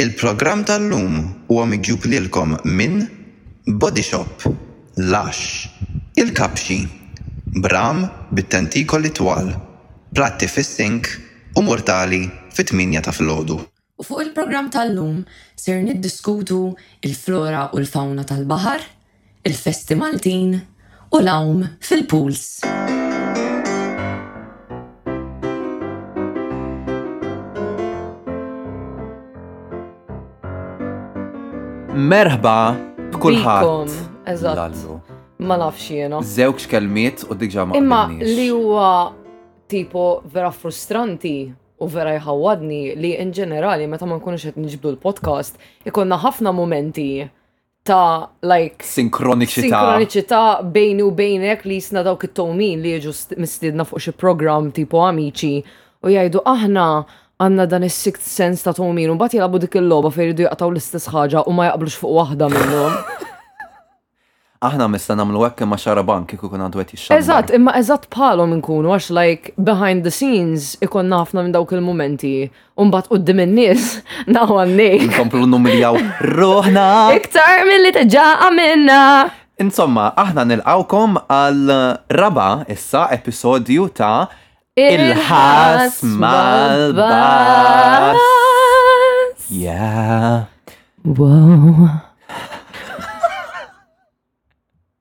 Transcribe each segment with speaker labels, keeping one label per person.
Speaker 1: Il-programm tal-lum huwa migjub lilkom minn Body Shop, Lush, Il-Kabxi, Bram bit-tentikoli twal, platti fis-sink u murtali fit-tmienja ta' filgħodu.
Speaker 2: U fuq il-programm tal-lum ser niddiskutu il-flora u l-fawna tal-baħar. il-festi Maltin u l-għawm fil-pools.
Speaker 3: Merħba b'kulħadd.
Speaker 4: Eżatt. Ma nafx jiena.
Speaker 3: Żewġ kelmiet u diġà ma
Speaker 4: Imma li huwa tipo vera frustranti u vera jħawadni li in ġenerali meta ma nkunux qed niġbdu l-podcast ikonna ħafna momenti ta' like
Speaker 3: sinkroniċità
Speaker 4: sinkroniċità bejni u bejnek li jisna dawk it-tomin li jiġu mistiedna fuq xi programm tipo amiċi u jgħidu aħna għanna dan is sikt sens ta' tomin u bat jgħabu dik il-logħba fejn jridu jaqtaw l-istess ħaġa u ma jaqblux fuq waħda minnhom.
Speaker 3: Aħna mista nagħmlu hekk imma xara bank kieku kun għandu qed jixxar.
Speaker 4: Eżatt, imma eżatt bħalhom inkunu għax like behind the scenes ikonna ħafna minn dawk il-mumenti Umbat qoddim in-nies, naw għannej.
Speaker 3: Nkomplu numiljaw ruħna.
Speaker 4: Iktar mill-li teġa għamilna.
Speaker 3: Insomma, aħna nilqawkom għal raba issa episodju ta' Il-ħas mal-bas. Yeah.
Speaker 4: Wow.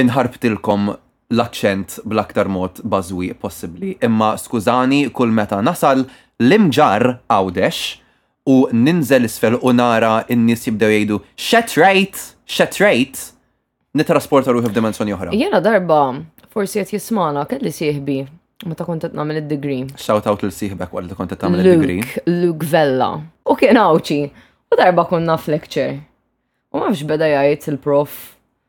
Speaker 3: Inħarbtilkom l-aċċent bl-aktar mod bażwieq possibbli, imma skużani kull meta nasal l-Imġarr, Għawdex, u ninżel isfel u nara n-nies jibdew jgħidu X'qed tgħid? X'qed tgħid? Nittrasporta ruħi f'dimensjoni oħra.
Speaker 4: Jiena darba, forsi qed jismagħna, kelli sieħbi meta kont qed nagħmel id-degree.
Speaker 3: Shout out lil sieħbek wara li kont qed tagħmel id-degree.
Speaker 4: Luke, Luke Vella. U kien Għawdxi. U darba konna f'lecture. U ma nafx beda jgħid il-prof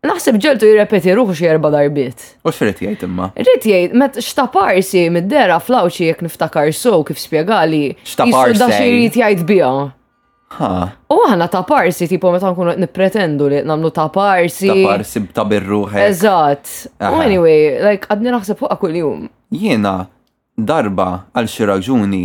Speaker 3: Naħseb
Speaker 4: ġeltu jirrepeti ruħu xi erba' darbiet.
Speaker 3: U x'rid jgħid imma?
Speaker 4: Rrid jgħid, met xtaparsi mid-dera flawċi jekk niftakar so kif spjegali.
Speaker 3: Xtaparsi.
Speaker 4: Da xi jrid jgħid
Speaker 3: biha.
Speaker 4: U aħna ta' parsi, tipo meta nkunu qed nippretendu li nagħmlu ta' parsi.
Speaker 3: Ta' parsi ta' birruħe.
Speaker 4: Eżatt. U anyway, like għadni naħseb fuqha kuljum.
Speaker 3: Jiena darba għal xi raġuni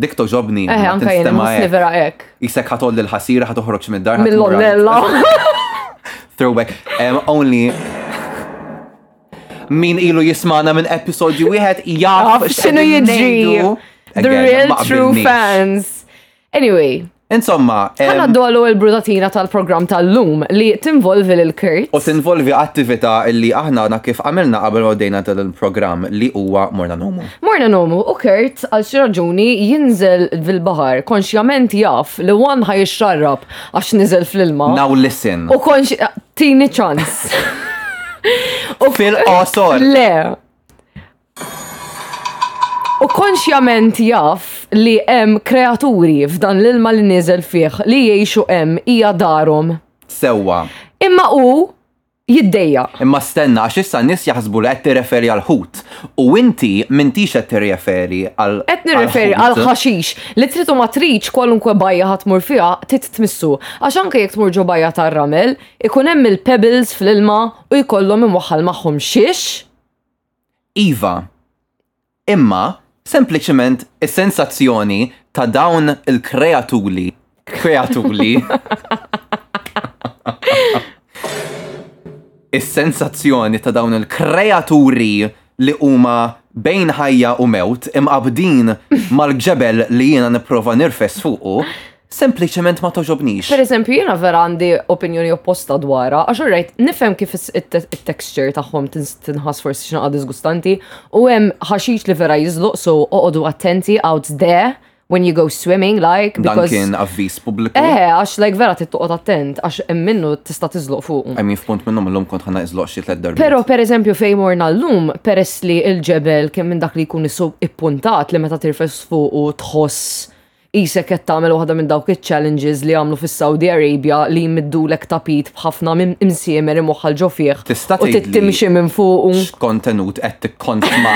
Speaker 4: Dik
Speaker 3: toġobni.
Speaker 4: Eh, anka jien musni vera ek.
Speaker 3: Isek ħatoll l-ħasira ħatoħroċ mid-dar.
Speaker 4: Mill-onnella.
Speaker 3: Throwback. Um, only min ilu jismana minn episodju wieħed jaf
Speaker 4: x'inhu jiġri. The real true fans. Anyway,
Speaker 3: Insomma. Għan
Speaker 4: għaddu għallu il-brudatina tal-program tal-lum li tinvolvi l-Kurt.
Speaker 3: U tinvolvi attività li aħna għana kif għamilna qabel għoddejna tal-program li huwa morna nomu.
Speaker 4: Morna nomu u Kurt għal xi raġuni jinżel fil-bahar konxjament jaf li wan ħaj xarrab għax niżel fl-ilma.
Speaker 3: Now listen.
Speaker 4: U konx tini ċans. U
Speaker 3: fil-qosor.
Speaker 4: Le. U konxjament jaf li hemm kreaturi f'dan l-ilma li nieżel fih li jgħixu hemm hija darhom.
Speaker 3: Sewwa.
Speaker 4: Imma hu jiddejja.
Speaker 3: Imma stenna għax issa n-nies jaħsbu li qed tirreferi għal ħut. U inti m'intix qed tirreferi għal.
Speaker 4: Qed nirreferi għal ħaxix. Li trid u ma tridx kwalunkwe bajja ħa tmur fiha trid tmissu. Għax anke jekk tmur ġo bajja tar-ramel, ikun hemm il-pebbles fl-ilma u jkollhom imwaħħal magħhom xix.
Speaker 3: Iva. Imma, sempliċement is-sensazzjoni ta' dawn il-kreatuli, kreatuli, is-sensazzjoni ta' dawn il-kreaturi li huma bejn ħajja u mewt imqabdin mal-ġebel li jiena nipprova nirfes fuqu, sempliċement ma toġobnix.
Speaker 4: Per eżempju, jiena vera għandi opinjoni opposta dwarha, għax rajt nifhem kif it-texture tagħhom tinħas forsi xi naqa' disgustanti, u hemm ħaxix li vera jiżloq so oqogħdu attenti out there when you go swimming, like, because...
Speaker 3: Dan kien avvis publiku.
Speaker 4: Eh, għax, like, vera tittuqot attent, għax minnu tista tizloq fuq.
Speaker 3: I mean, f'punt minnu mill-lum kont ħana izloq xie tlet darbi.
Speaker 4: Pero, per eżempju, fej morna l-lum, peress li il-ġebel kien minn dak li jkun isu ippuntat li meta tirfes fuq u tħoss Qisek qed tagħmel waħda minn dawk iċ-challenges li jagħmlu fis-Saudi Arabia li jmiddulek tapit b'ħafna imsiemer imwaħħal ġo fih u
Speaker 3: trid
Speaker 4: timxi minn fuqu. Tista' tgħidli
Speaker 3: x'kontenut qed tikkonsma?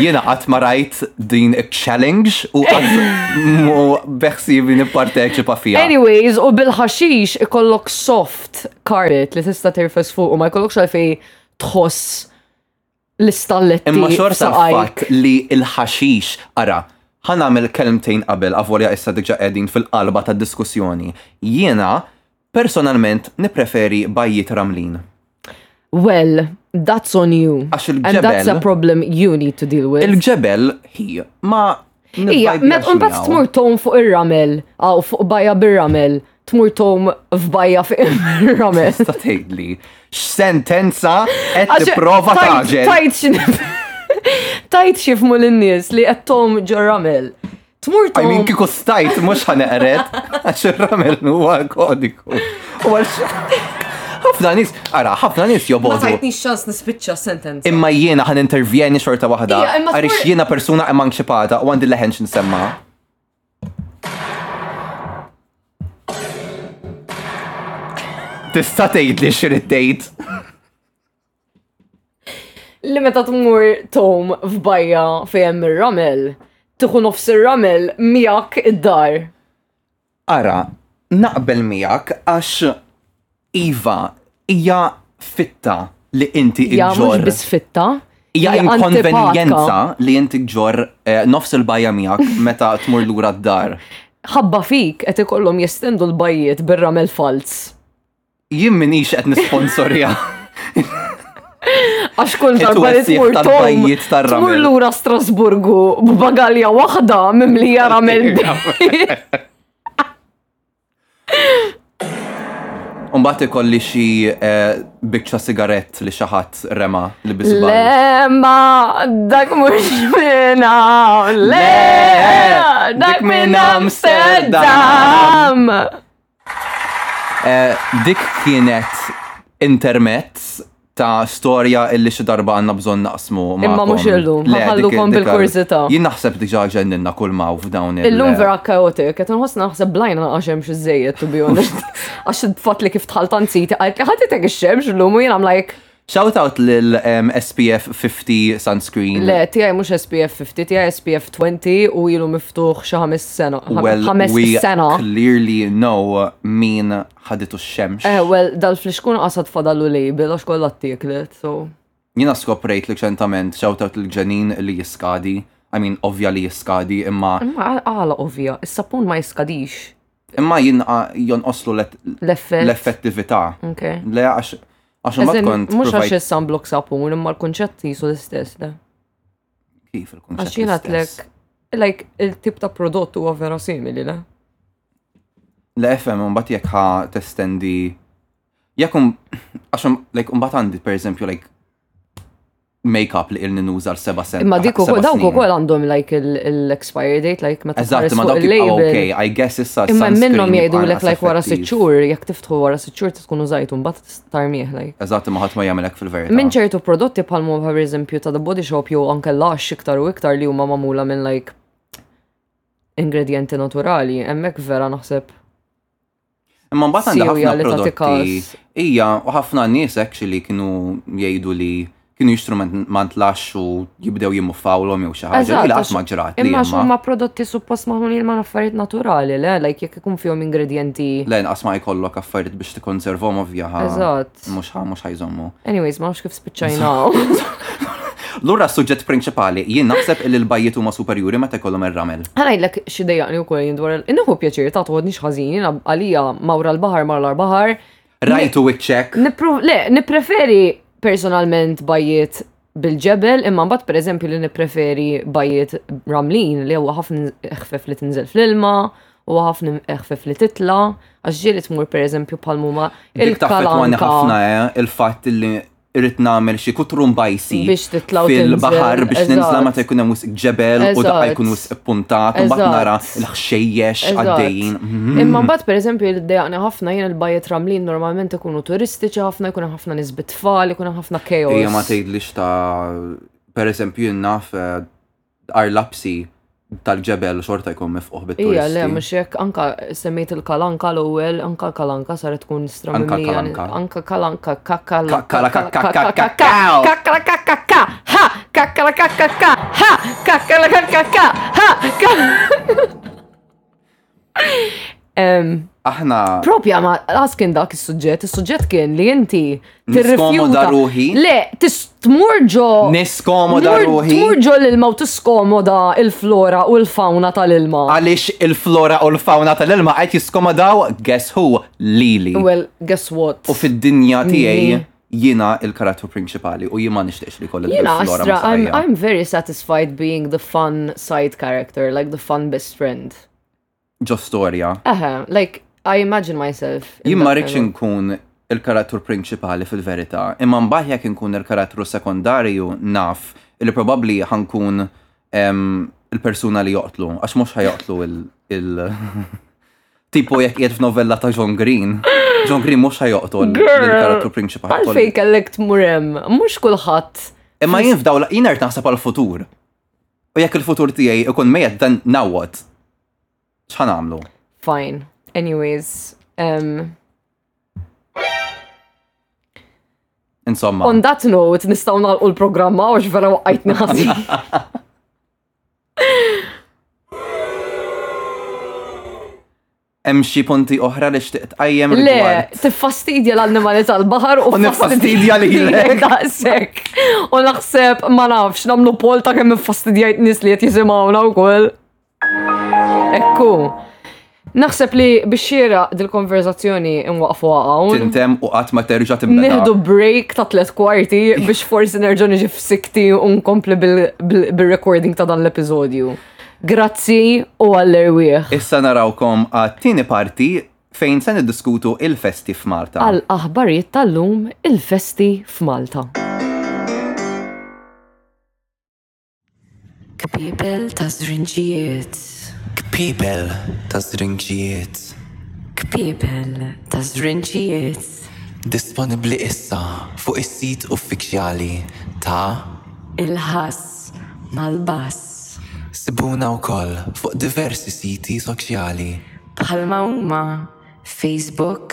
Speaker 3: Jiena qatt ma rajt din iċ-challenge u qatt mu beħsiebi nipparteċipa fiha.
Speaker 4: Anyways, u bil-ħaxix ikollok soft carpet li tista' tirfes fuq u ma jkollokx għalfej tħoss l-istalletti.
Speaker 3: Imma xorta fatt li l-ħaxix, ara, ħan għamil kelmtejn qabel, għavolja issa diġa qegħdin fil-qalba ta' diskussjoni. Jiena, personalment, nipreferi bajjiet ramlin.
Speaker 4: Well, that's on you.
Speaker 3: Għax il-ġebel.
Speaker 4: And that's a problem you need to deal with.
Speaker 3: Il-ġebel hi ma
Speaker 4: Ija, met un
Speaker 3: bat
Speaker 4: tmur tom fuq il-ramel, għaw fuq bajja bil-ramel, tmur tom f'bajja fuq il-ramel.
Speaker 3: Sta tgħidli, x-sentenza qed prova taġel.
Speaker 4: Tajt xi tajt xi fmu lin-nies li qed tom ġor-ramel. Tmur tom.
Speaker 3: Min kiku stajt mhux ħaneqret għax ir-ramel huwa kodiku. U għal ħafna nis, ara, ħafna nis jobodu.
Speaker 4: Ma tajtni xans nispiċċa sentenza.
Speaker 3: Imma jiena ħan intervjeni xorta
Speaker 4: waħda.
Speaker 3: Għarix jiena persuna imma nxipata u għandi leħen x'nsemma. Tista' tgħid li x'irid tgħid.
Speaker 4: Li meta tmur tom f'bajja fejn ir-ramel, tieħu nofs ir-ramel miegħek id-dar.
Speaker 3: Ara, naqbel miegħek għax iva, hija fitta li inti
Speaker 4: iġġorr. Hija
Speaker 3: mhux
Speaker 4: biss fitta,
Speaker 3: hija inkonvenjenza li inti ġġorr eh, nofs il-bajja miegħek meta tmur lura d-dar.
Speaker 4: Ħabba fik qed ikollhom jestendu l-bajjiet bir-ramel falz.
Speaker 3: Jien minix qed nisponsorja.
Speaker 4: Għax kull darba li tmur tom, tmur lura Strasburgu b'bagalja waħda mimlija ramel
Speaker 3: Umbat ikolli xi eh, bicċa sigarett li xaħat rema li
Speaker 4: bizba. Lema, dak mux minna, le, dak minn Amsterdam.
Speaker 3: Eh, dik kienet intermezz ta' storja illi xi darba għandna bżonn naqsmu.
Speaker 4: Imma mhux illum, ħallukom bil-kurżità.
Speaker 3: Jien naħseb diġà ġenninna kull maw f'dawn il-
Speaker 4: Illum vera kaotik, qed nħoss naħseb blajna għax hemm xi żejjed to be honest. Għax fatt li kif tħaltan siti, qalt li ħatitek ix-xemx illum u jien għamlajk.
Speaker 3: Shout out lil um, SPF 50 sunscreen.
Speaker 4: Le, tiegħi mhux SPF 50, tiegħi SPF 20 u ilu miftuħ xi ħames sena.
Speaker 3: Well,
Speaker 4: ħames
Speaker 3: we
Speaker 4: sena.
Speaker 3: clearly know min ħaditu x-xemx.
Speaker 4: Eh, well, dal-flixkun qasad fadalu li bilax kollha t-tieklet, so.
Speaker 3: Jina skoprejt li ċentament shout out l-ġenin li jiskadi. I mean, ovvja li jiskadi, imma.
Speaker 4: Imma għala ovvja, is-sapun ma jiskadix.
Speaker 3: Imma jien
Speaker 4: jonqoslu
Speaker 3: l-effettività. Le, għax Għax ma tkun.
Speaker 4: Mux għax
Speaker 3: jissan
Speaker 4: blok sapun, imma l-konċett jisu l-istess, da.
Speaker 3: Kif il-konċett?
Speaker 4: Għax jina tlek, like, il-tip ta' prodott huwa vera simili, da.
Speaker 3: Le, FM, un bat jek ħa testendi. Jekk un, għax un, like, un bat għandi, per eżempju, like, make-up li ilni nuża l-seba sena.
Speaker 4: Imma dik ukoll dawk ukoll għandhom like l-expiry date like meta
Speaker 3: Eżatt,
Speaker 4: imma
Speaker 3: dawk
Speaker 4: il-label.
Speaker 3: Okay, I guess issa
Speaker 4: Imma
Speaker 3: minnhom
Speaker 4: jgħidulek like wara
Speaker 3: sitt
Speaker 4: xhur, jekk tiftħu wara sitt xhur tkun użajt u mbagħad tarmih like.
Speaker 3: Eżatt, imma ħadd ma jagħmilek fil-verità.
Speaker 4: Minn ċertu prodotti bħal ma per eżempju ta' The Body Shop jew anke lax iktar u iktar li huma magħmula minn like ingredienti naturali, hemmhekk vera naħseb
Speaker 3: Imma mbagħad għandha
Speaker 4: Sewja
Speaker 3: ħafna
Speaker 4: li tagħti
Speaker 3: prodotti
Speaker 4: każ.
Speaker 3: hija u ħafna nies actually kienu jgħidu li kienu jixtru man- mantlax u jibdew jimuffawlhom jew xi ħaġa. Eżatt, Li qatt għax- ma ġrat li
Speaker 4: Imma għax
Speaker 3: imma.
Speaker 4: huma prodotti suppost maħmunin ma' affarijiet naturali, le? Like jekk ikun fihom ingredjenti.
Speaker 3: Le inqas ma jkollok affarijiet biex tikkonservhom ovvja ħa.
Speaker 4: Eżatt.
Speaker 3: Mhux ħa mhux ħajżommu.
Speaker 4: Anyways, ma nafx kif spiċċajna.
Speaker 3: Lura s-suġġett prinċipali, jien naħseb li l-bajjiet huma superjuri meta jkollhom ir-ramel.
Speaker 4: Ħanajlek xi dejjaqni wkoll jien dwar il-inħu pjaċir ta' tħodniex ħażin, jiena għalija mawra l-baħar mawra l-baħar.
Speaker 3: Rajtu wiċċek.
Speaker 4: Nipru- Le, nippreferi personalment bajjiet bil-ġebel imma mbagħad pereżempju li nippreferi bajjiet ramlin li huwa ħafna ħfef li tinżel fl-ilma u ħafna ħfef li titla għax ġieli tmur pereżempju bħal
Speaker 3: huma il-kalanka. ħafna eh, il-fatt li irrit nagħmel xi kutrum bajsi
Speaker 4: biex titlaw
Speaker 3: fil-baħar biex ninżla meta jkun hemm wisq ġebel u daqqa jkun wisq ippuntat u mbagħad nara l-ħxejjex għaddejjin. Mhm.
Speaker 4: Imma mbagħad pereżempju li ddejaqni ħafna jien il-bajet ramlin normalment ikunu turistiċi ħafna jkun ħafna nisbit tfal ikun hemm ħafna chaos.
Speaker 3: Hija ma tgħidlix ta' per eżempju jien naf eh, arlapsi tal-ġebel xorta jkun mifquħ bit
Speaker 4: Ija, le, mux jek, anka semmejt il-kalanka l-ewel, anka kalanka saret tkun stra
Speaker 3: Anka kalanka.
Speaker 4: Anka kalanka, kakala.
Speaker 3: Kakala, kakala, kakala,
Speaker 4: kakala, kakala, ha, kakala, kakala, ha, kakala, kakala, ha, kakala.
Speaker 3: Aħna.
Speaker 4: Propja ma askin dak is-suġġett, is-suġġett kien li inti
Speaker 3: tirrifjuta ruħi.
Speaker 4: Le, tmur ġo.
Speaker 3: Niskomoda ruħi.
Speaker 4: Tmur ġo l-ilma u tiskomoda il-flora u l-fauna tal-ilma.
Speaker 3: Għaliex il-flora u l-fauna tal-ilma qed jiskomodaw guess who? Lili.
Speaker 4: Well, guess what?
Speaker 3: U fid-dinja tiegħi Jiena il-karattru prinċipali u jien ma nixtieqx li
Speaker 4: jkolli
Speaker 3: Jiena
Speaker 4: Astra, I'm, I'm very satisfied being the fun side character, like the fun best friend.
Speaker 3: Ġo storja.
Speaker 4: Aha, like, I imagine myself.
Speaker 3: Jien ma rridx inkun il-karattru prinċipali fil-verità, imma mbagħad jekk inkun il-karattru sekondarju naf li probabbli ħankun il-persuna li joqtlu, għax mhux ħajoqtlu il- Tipo jekk qiegħed f'novella ta' John Green. John Green mhux ħajoqtol l-karattru prinċipali.
Speaker 4: Għalfejn kellek tmur hemm, mhux kulħadd.
Speaker 3: Imma jien f'daw jien qed naħseb għall-futur. U jekk il-futur tiegħi ikun mejjed dan nawwat. X'ħan għamlu?
Speaker 4: Fine. Anyways, um,
Speaker 3: Insomma.
Speaker 4: On that note, nistaw nalqu l-programma għax vera waqajtni ħasib.
Speaker 3: Hemm xi punti oħra li xtieq tqajjem
Speaker 4: Le, tiffastidja l-annimali tal-baħar u
Speaker 3: niffastidja li
Speaker 4: daqshekk. U naħseb ma nafx nagħmlu pol ta' kemm iffastidjajt nies li qed jisimgħuna wkoll. Ekku. Naħseb li bix-xieraq dil-konverzazzjoni inwaqfuha hawn.
Speaker 3: Tintem u qatt ma terġa' timbeda.
Speaker 4: Nieħdu break ta' tliet kwarti biex forsi nerġa' niġi f'sikti u nkompli bil-recording ta' dan l-episodju. Grazzi u għall-erwieħ.
Speaker 3: Issa narawkom għat-tieni parti fejn se niddiskutu il-festi f'Malta.
Speaker 4: Għal aħbarijiet tal-lum il-festi f'Malta.
Speaker 2: Kpipel ta' żrinġijiet.
Speaker 1: Kpipel ta' żrinġijiet.
Speaker 2: Kpipel ta' żrinġijiet.
Speaker 1: Disponibbli issa fuq is-sit uffiċjali ta'
Speaker 2: Il-ħass mal-bass.
Speaker 1: Sibuna wkoll fuq diversi siti soċjali.
Speaker 2: Bħalma huma Facebook,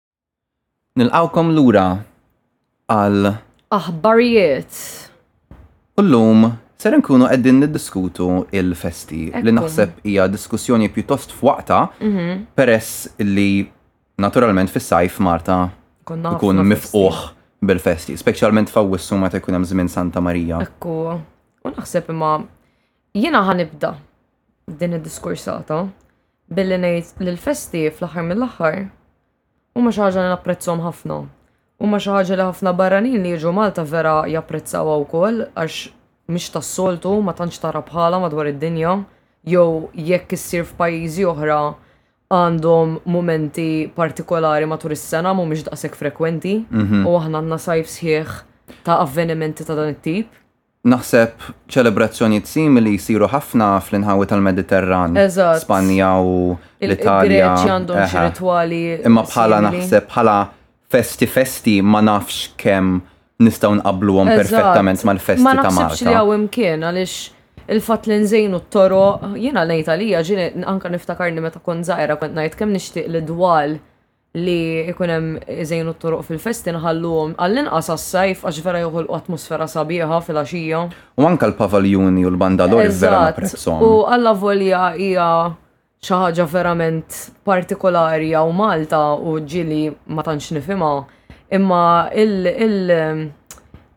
Speaker 3: Nilqawkom lura għal
Speaker 4: aħbarijiet.
Speaker 3: U llum ser nkunu qegħdin niddiskutu il-festi li naħseb hija diskussjoni pjuttost f'waqta mhm. peress li naturalment fis-sajf Marta ikun mifquħ bil-festi, speċjalment f'Awwissu meta jkun hemm żmien Santa Marija.
Speaker 4: Ekku. U naħseb imma Jiena ħa nibda din id-diskursata billi ngħid li l-festi fl-aħħar mill-aħħar huma xi ħaġa li napprezzhom ħafna. Huma xi ħaġa li ħafna barranin li jiġu Malta vera japprezzawha wkoll għax mhix tas-soltu ma tantx tara bħalha madwar id-dinja jew jekk issir f'pajjiżi oħra għandhom mumenti partikolari matul is-sena mhumiex daqshekk frekwenti mhm. u aħna għandna sajf sħiħ ta' avvenimenti ta' dan it-tip.
Speaker 3: Naħseb ċelebrazzjonijiet simili jsiru ħafna fl-inħawi tal-Mediterran.
Speaker 4: Eżatt.
Speaker 3: Spanja u Il- l-Italja.
Speaker 4: Il-Greċi għandhom xi
Speaker 3: eħe.
Speaker 4: ritwali
Speaker 3: Imma bħala
Speaker 4: simili.
Speaker 3: naħseb bħala festi festi ma nafx kemm nistgħu nqabbluhom
Speaker 4: Eżatt.
Speaker 3: perfettament mal-festi
Speaker 4: Ma
Speaker 3: ta' Malta.
Speaker 4: naħsibx li hawn imkien għaliex il-fatt li nżejnu t-toroq, jiena ngħid għalija ġieli anke niftakarni meta kont żgħira kont ngħid kemm nixtieq li d-dwal li ikun hemm iżejnu t-toroq fil-festi nħalluhom għall-inqas għas-sajf għax vera joħolqu atmosfera sabiħa fil-għaxija.
Speaker 3: U anke l-pavaljuni u l-bandalori vera napprezzhom.
Speaker 4: Eżatt, u allavolja hija xi ħaġa verament partikolari hawn Malta u ġieli ma tantx nifhimha, imma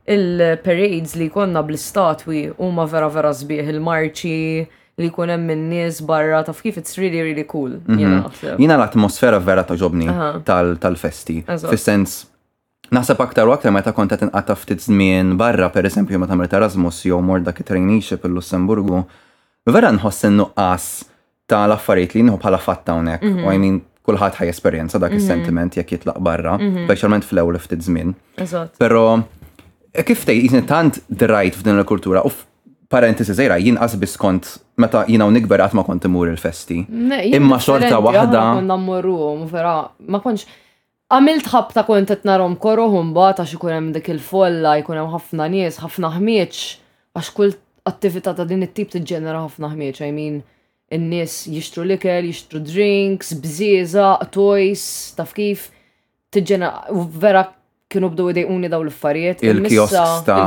Speaker 4: il-parades li jkollna bl-istatwi huma vera vera sbieħ, il-marċi, li jkun hemm in-nies barra taf kif it's really really cool. Mhm.
Speaker 3: Jiena l-atmosfera vera toġobni tal-festi. Fis-sens Naħseb aktar u aktar meta kont qed inqata' ftit żmien barra, pereżempju meta mort Erasmus jew mort dak it-traineeship il-Lussemburgu, vera nħoss in-nuqqas ta' l-affarijiet li nħu bħala fatta hawnhekk.
Speaker 4: Mhm.
Speaker 3: I mean, kulħadd ħaj esperjenza dak mhm. is-sentiment jekk jitlaq barra, speċjalment fl-ewwel ftit żmien.
Speaker 4: Però
Speaker 3: e kif tgħid tant drajt f'din il-kultura u parentesi żgħira jien qasbis kont meta jien hawn nikber qatt ma kont imur il-festi. Imma xorta waħda.
Speaker 4: Konna mmorruhom, vera, ma kontx. Għamilt ħabta kont qed narhom koroh imbagħad għax ikun hemm dik il-folla, jkun hemm ħafna nies, ħafna ħmieġ, għax kull attività ta' din it-tip tiġġenera ħafna ħmieġ, I mean, in-nies jixtru l-ikel, jixtru drinks, bżieża, toys, taf kif. tiġġena, vera kienu bdu idejquni daw l-affarijiet.
Speaker 3: Il-kiosks ta'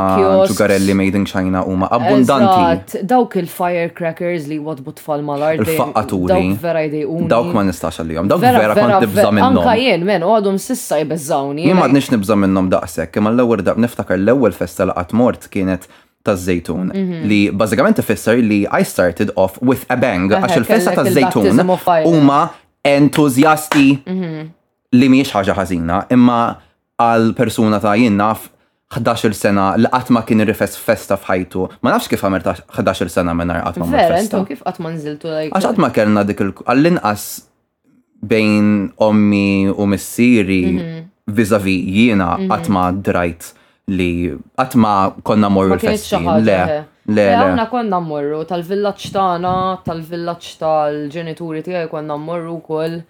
Speaker 3: ġugarelli made in China huma abbundanti.
Speaker 4: Dawk il-firecrackers li jwadbu tfal mal-art.
Speaker 3: Il-faqqaturi.
Speaker 4: Dawk vera idejquni.
Speaker 3: Dawk ma nistax għalihom. Dawk vera kont nibża minnhom.
Speaker 4: Anka jien, men, għadhom sissa jbeżżawni.
Speaker 3: Jien ma nix nibża minnhom daqshekk, imma l-ewwel dab niftakar l-ewwel festa li qatt mort kienet taż-żejtun
Speaker 4: mhm.
Speaker 3: li bażikament ifisser li I started off with a bang għax il-festa
Speaker 4: taż-żejtun
Speaker 3: huma entużjasti.
Speaker 4: Mhm.
Speaker 3: li mhijiex ħaġa ħażina, imma għal persuna ta' jien naf ħdax-il sena li qatt ma kien rifes f'festa f'ħajtu, ma nafx kif għamilt ħdax-il sena mingħajr qatt ma
Speaker 4: mort
Speaker 3: festa.
Speaker 4: Vera, intom kif qatt ma nżiltu like?
Speaker 3: Għax qatt ma kellna dik il għall-inqas bejn ommi u missieri
Speaker 4: mhm.
Speaker 3: vis-a-vis jiena mhm. qatt ma drajt li qatt ma konna morru l-festi. Le, le.
Speaker 4: Għanna konna morru tal-villaċ tagħna, tal-villaċ tal-ġenituri tiegħi konna morru wkoll.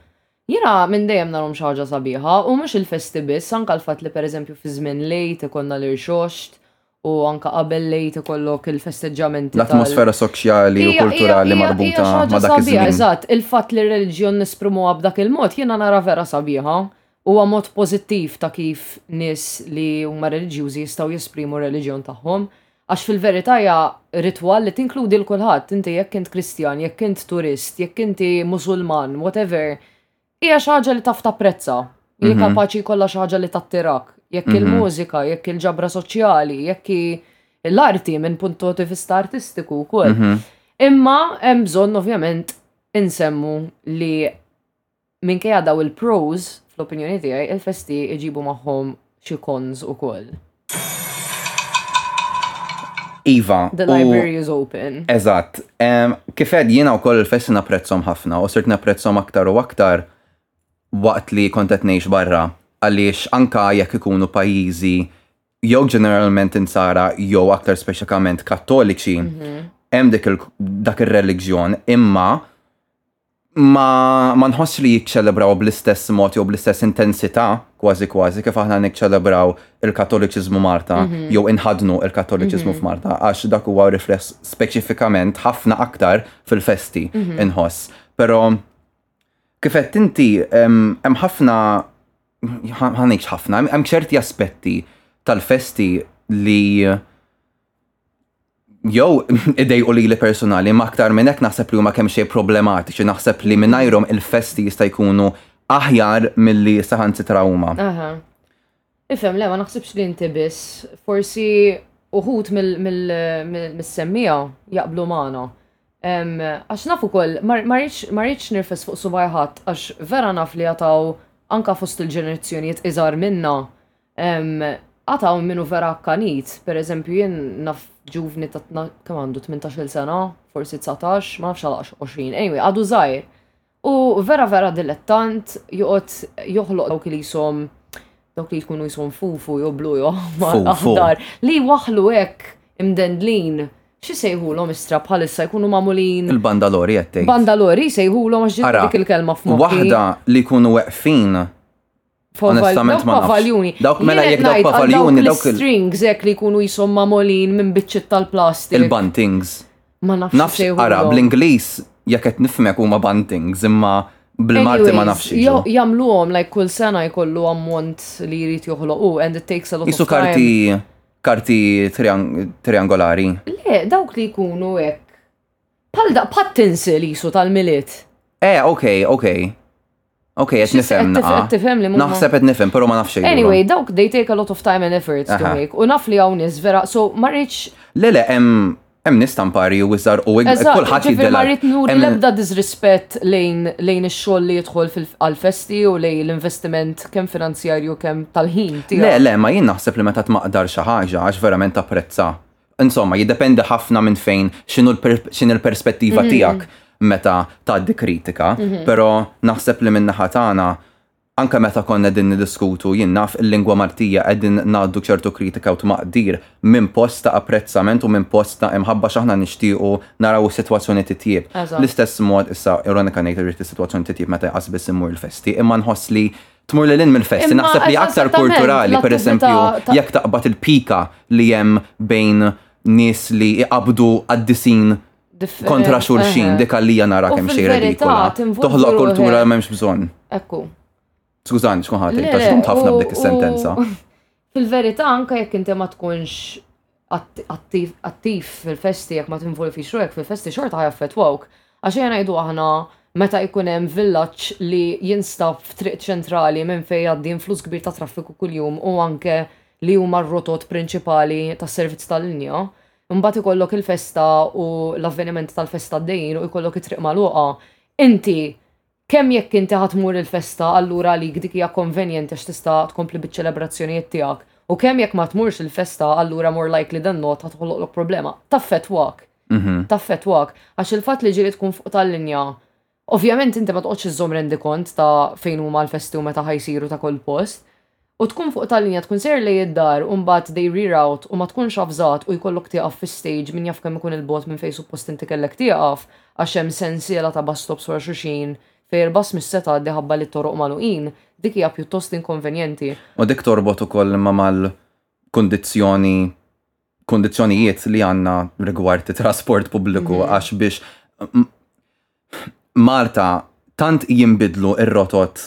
Speaker 4: Jiena minn dejjem narhom xi ħaġa sabiħa u mhux il-festi biss anke l-fatt li pereżempju fi żmien l-Għid ikollna l-irxoxt u anke qabel l-Għid ikollok il-festeġġamenti tal-.
Speaker 3: L-atmosfera soċjali u kulturali
Speaker 4: marbuta ma'
Speaker 3: dak iż-żmien.
Speaker 4: Hija xi ħaġa sabiħa, eżatt. Il-fatt li r-reliġjon nesprimuha b'dak il-mod jiena narha vera sabiħa. Huwa mod pożittiv ta' kif nies li huma reliġjużi jistgħu jesprimu r-reliġjon tagħhom. Għax fil-verità hija ritwal li tinkludi lil kulħadd, inti jekk int Kristjan, jekk int turist, jekk inti Musulman, whatever, hija xi ħaġa li taf tapprezza, li mhm. kapaċi jkollha xi ħaġa li tattirak. Jekk mhm. il-mużika, jekk il-ġabra soċjali, jekk l-arti minn punt di vista artistiku wkoll. Mhm. Imma hemm bżonn ovvjament insemmu li Minkejja dawn il-pros, fl-opinjoni tiegħi, il-festi jġibu magħhom xi cons ukoll.
Speaker 3: Iva.
Speaker 4: The library is open.
Speaker 3: Eżatt. Kif għedt jiena wkoll il-festi napprezzhom ħafna u sirt napprezzhom aktar u aktar waqt li kont qed ngħix barra għaliex anke jekk ikunu pajjiżi jew ġeneralment insara jew aktar speċifikament kattoliċi, hemm dik dak ir-reliġjon imma ma, ma nħoss li jiċċelebraw bl-istess mod jew bl-istess intensità kważi kważi kif aħna niċċelebraw il-Kattoliċiżmu Malta mhm. jew inħadnu il-Kattoliċiżmu mhm. f'Malta għax dak huwa rifless speċifikament ħafna aktar fil-festi mhm. inħoss. Però kif qed inti hemm ħafna ħanejx ħafna, hemm ċerti aspetti tal-festi li Jow, idej u li li personali, ma aktar minn hekk naħseb li huma kemm xej problematiċi, naħseb li minnajrom il-festi jista' jkunu aħjar mill-li saħan sitra
Speaker 4: huma. Ifem, le, ma naħsibx li inti biss, forsi uħut mill-semmija jaqblu maħna. Għax nafu kol, marriċ nirfes fuq subajħat, għax vera naf li jataw anka fost il-ġenerazzjoniet iżar minna, Għad hawn min hu vera akkanit, pereżempju jien naf ġuvni ta' kemm għandu 18-il sena, forsi 19, ma nafx għalaqx 20, anyway, għadu żgħir. U vera vera dilettant joqgħod joħloq dawk li jisom dawk li jkunu jisom fufu jew blu jew aħdar li waħlu hekk imdendlin xi sejħulhom istra bħalissa jkunu magħmulin.
Speaker 3: Il-bandalori qed tgħid.
Speaker 4: Bandalori sejħulhom għax dik il-kelma f'moħħ.
Speaker 3: Waħda li jkunu weqfin Onestament ma
Speaker 4: papaljuni.
Speaker 3: Dawk mela jekk dawk papaljuni dawk
Speaker 4: il-strings hekk li jkunu jisom mamolin minn biċċiet tal-plastik.
Speaker 3: Il-buntings.
Speaker 4: Ma nafx.
Speaker 3: Nafx ara bl-Ingliż jekk qed nifmek huma buntings imma bil-Marti ma nafx.
Speaker 4: Jamluhom like kull sena jkollu ammont li jrid joħloqu and it takes a lot of time.
Speaker 3: Isu karti karti triangolari.
Speaker 4: Le, dawk li jkunu hekk. Pal da pattinsil jisu tal-miliet.
Speaker 3: Eh, ok, ok. Ok, qed
Speaker 4: Xi-
Speaker 3: nifhem
Speaker 4: qed tif-
Speaker 3: naqa.
Speaker 4: qed tifhem li mumma-
Speaker 3: Naħseb qed nifhem, però ma nafx xejn.
Speaker 4: Anyway, dawk they take a lot of time and effort to
Speaker 3: Aha.
Speaker 4: make. U naf li hawn nies vera, so ma rridx
Speaker 3: Le le, hemm hemm nies tampari u iżgħar u ikbar,
Speaker 4: Eżatt,
Speaker 3: kulħadd
Speaker 4: ġifieri
Speaker 3: jiddela.
Speaker 4: ma rrid nuri
Speaker 3: Hemm-
Speaker 4: l-ebda disrispett lejn lejn ix-xogħol li jidħol fil- għall-festi u lejn l-investiment kemm finanzjarju kemm tal-ħin tiegħu.
Speaker 3: Le, le, ma jien naħseb li meta tmaqdar xi ħaġa għax verament tapprezza Insomma, jiddependi ħafna minn fejn x'inhu x'in il-perspettiva mm-hmm. tiegħek meta tgħaddi kritika, mm-hmm. però naħseb li minn naħa tagħna anke meta konna din diskutu jien naf il-lingwa Maltija qegħdin ngħaddu ċertu kritika u tmaqdir minn post ta' apprezzament u minn post ta' imħabba x'aħna nixtiequ naraw is-sitwazzjoni
Speaker 4: titjib.
Speaker 3: L-istess mod issa ironika ngħid irrid is-sitwazzjoni titjib meta jqas biss immur il-festi, imma nħoss li tmur lil in
Speaker 4: mill-festi,
Speaker 3: naħseb li aktar kulturali, per eżempju, jekk taqbad il-pika li jem bejn nis li iqabdu għaddisin kontra xulxin, dik għalija nara kemm xejra
Speaker 4: ridikola.
Speaker 3: Toħloq kultura memx bżon.
Speaker 4: Ekku.
Speaker 3: Skużani, xkun
Speaker 4: ħati,
Speaker 3: ta' xkun ħafna b'dik is-sentenza.
Speaker 4: Fil-verità anke jekk inti ma tkunx attiv fil-festi jekk ma tinvolvix ruħek fil-festi xorta ħajaffettwawk. Għax ejja ngħidu aħna meta jkun hemm villaġġ li jinstab f'triq ċentrali minn fejn jgħaddi influss kbir ta' traffiku kuljum u anke li huma r-rotot prinċipali tas-servizz tal-linja, imbagħad ikollok il-festa u l-avvenimenti tal-festa għaddejjin u jkollok it-triq magħluqa, inti Kemm jekk inti ħa tmur il-festa allura għalik dik hija konvenjenti għax tista' tkompli biċ-ċelebrazzjonijiet tiegħek u kemm jekk ma tmurx il-festa allura more likely than not ħa toħloqlok problema. Taffettwak. Taffettwak. Għax il-fatt li ġieli tkun fuq tal-linja, ovvjament inti ma toqgħodx iżżomm rendikont ta' fejn huma l-festi u meta ħa jsiru ta' kull post. U tkun fuq tal-linja tkun sejr lejn id-dar u mbagħad they rear out u ma tkunx avżat u jkollok tieqaf fi stage min jaf kemm ikun 'il bogħod minn fejn suppost inti kellek tieqaf għax hemm sensiela ta' bus stops wara xulxin fejn il-bus mhix se tgħaddi ħabba li t-toroq magħluqin, dik hija pjuttost inkonvenjenti.
Speaker 3: U dik torbot ukoll imma mal-kundizzjoni, kundizzjonijiet li għandna rigward it-trasport pubbliku għax biex Malta tant jinbidlu r-rotot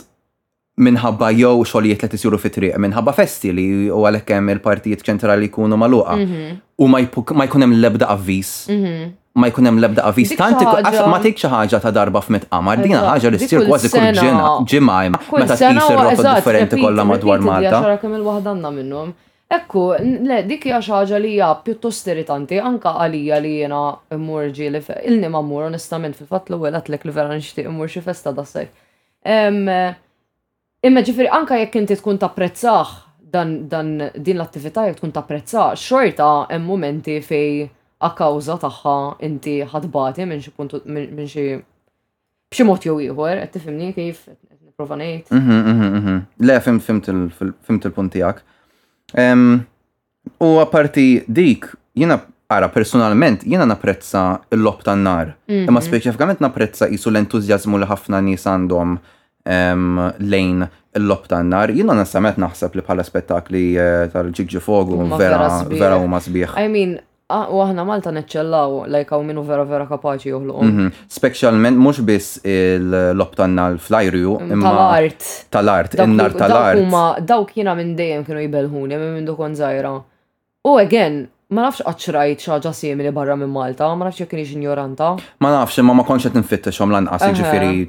Speaker 3: minħabba jew xogħlijiet li tisiru fi triq, minħabba festi li u għalhekk hemm il-partijiet ċentrali jkunu magħluqa. Mhm. U ma jkun hemm l-ebda avviż. Mhm. Ma jkun hemm l-ebda avviż. Tant għax ma tgħid xi ħaġa ta' darba f'met qamar,
Speaker 4: din
Speaker 3: ħaġa li ssir kważi kull ġimgħa ġimgħa
Speaker 4: hemm
Speaker 3: meta tqis ir-rotot differenti kollha madwar Malta.
Speaker 4: Xara kemm il-waħda għandna minnhom. Ekku, le, dik hija xi ħaġa li hija pjuttost irritanti anka għalija li jiena mmur ġieli il-nima mmur onestament fil-fatt l-ewwel għatlek li vera nixtieq immur xi festa das-sajf Imma ġifiri, anka jekk inti tkun tapprezzah dan, dan din l-attività jekk tkun tapprezza, xorta hemm momenti fej a kawża tagħha inti ħadbati minn xi punt minn xi b'xi mod jew ieħor, qed tifhimni kif nipprova ngħid.
Speaker 3: Mhm, mhm, mhm. Le, fimt il-punt tiegħek. U apparti dik, jiena ara personalment, jiena napprezza l-lob tan-nar. Mhm. Imma speċifikament napprezza qisu l-entużjażmu li ħafna nies għandhom ehm, lejn il-lob tan-nar. Jien onestament naħseb li bħala spettakli eh, tal-ġiġi fogu
Speaker 4: Huma
Speaker 3: vera
Speaker 4: vera sbieħ.
Speaker 3: vera huma sbieħ.
Speaker 4: I mean, a- u aħna Malta neċċellaw, like hawn minnu vera vera kapaċi joħloqhom.
Speaker 3: Mhm. Speċjalment mhux biss il-lob tan-nar fl-ajru imma.
Speaker 4: Tal-art.
Speaker 3: Tal-art, in-nar tal-art.
Speaker 4: Huma dawk jiena minn dejjem kienu jbelħuni minn mindu kont żgħira. U again, ma nafx qatt xrajt xi ħaġa simili barra minn Malta, ma nafx jekk kienx injoranta.
Speaker 3: Ma nafx imma ma kontx qed nfittishom
Speaker 4: lanqas
Speaker 3: jiġifieri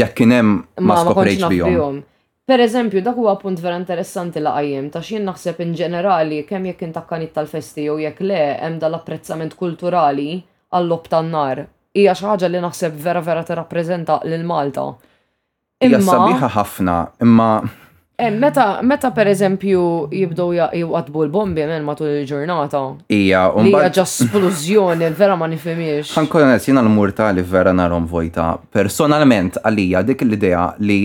Speaker 3: jekk kien hemm ma
Speaker 4: skoprejtx
Speaker 3: bihom.
Speaker 4: Per eżempju, dak huwa punt vera interessanti li qajjimt, għax jien naħseb in ġenerali, kemm jekk int akkanit tal-festi jew jekk le, hemm dal-apprezzament kulturali għal-logħob tan-nar. Hija xi ħaġa li naħseb vera vera tirrappreżenta lil Malta.
Speaker 3: Hija Imma, sabiħa ħafna, imma.
Speaker 4: eh, meta, meta per eżempju jibdew ja- jwaddbu l-bombi men matul il-ġurnata,
Speaker 3: Hija, u
Speaker 4: li hija
Speaker 3: mbagħad.
Speaker 4: ġa splużjoni vera ma nifhimhiex.
Speaker 3: Ħankun onest, jiena l-mur tagħli vera narhom vojta. Personalment għalija dik l-idea li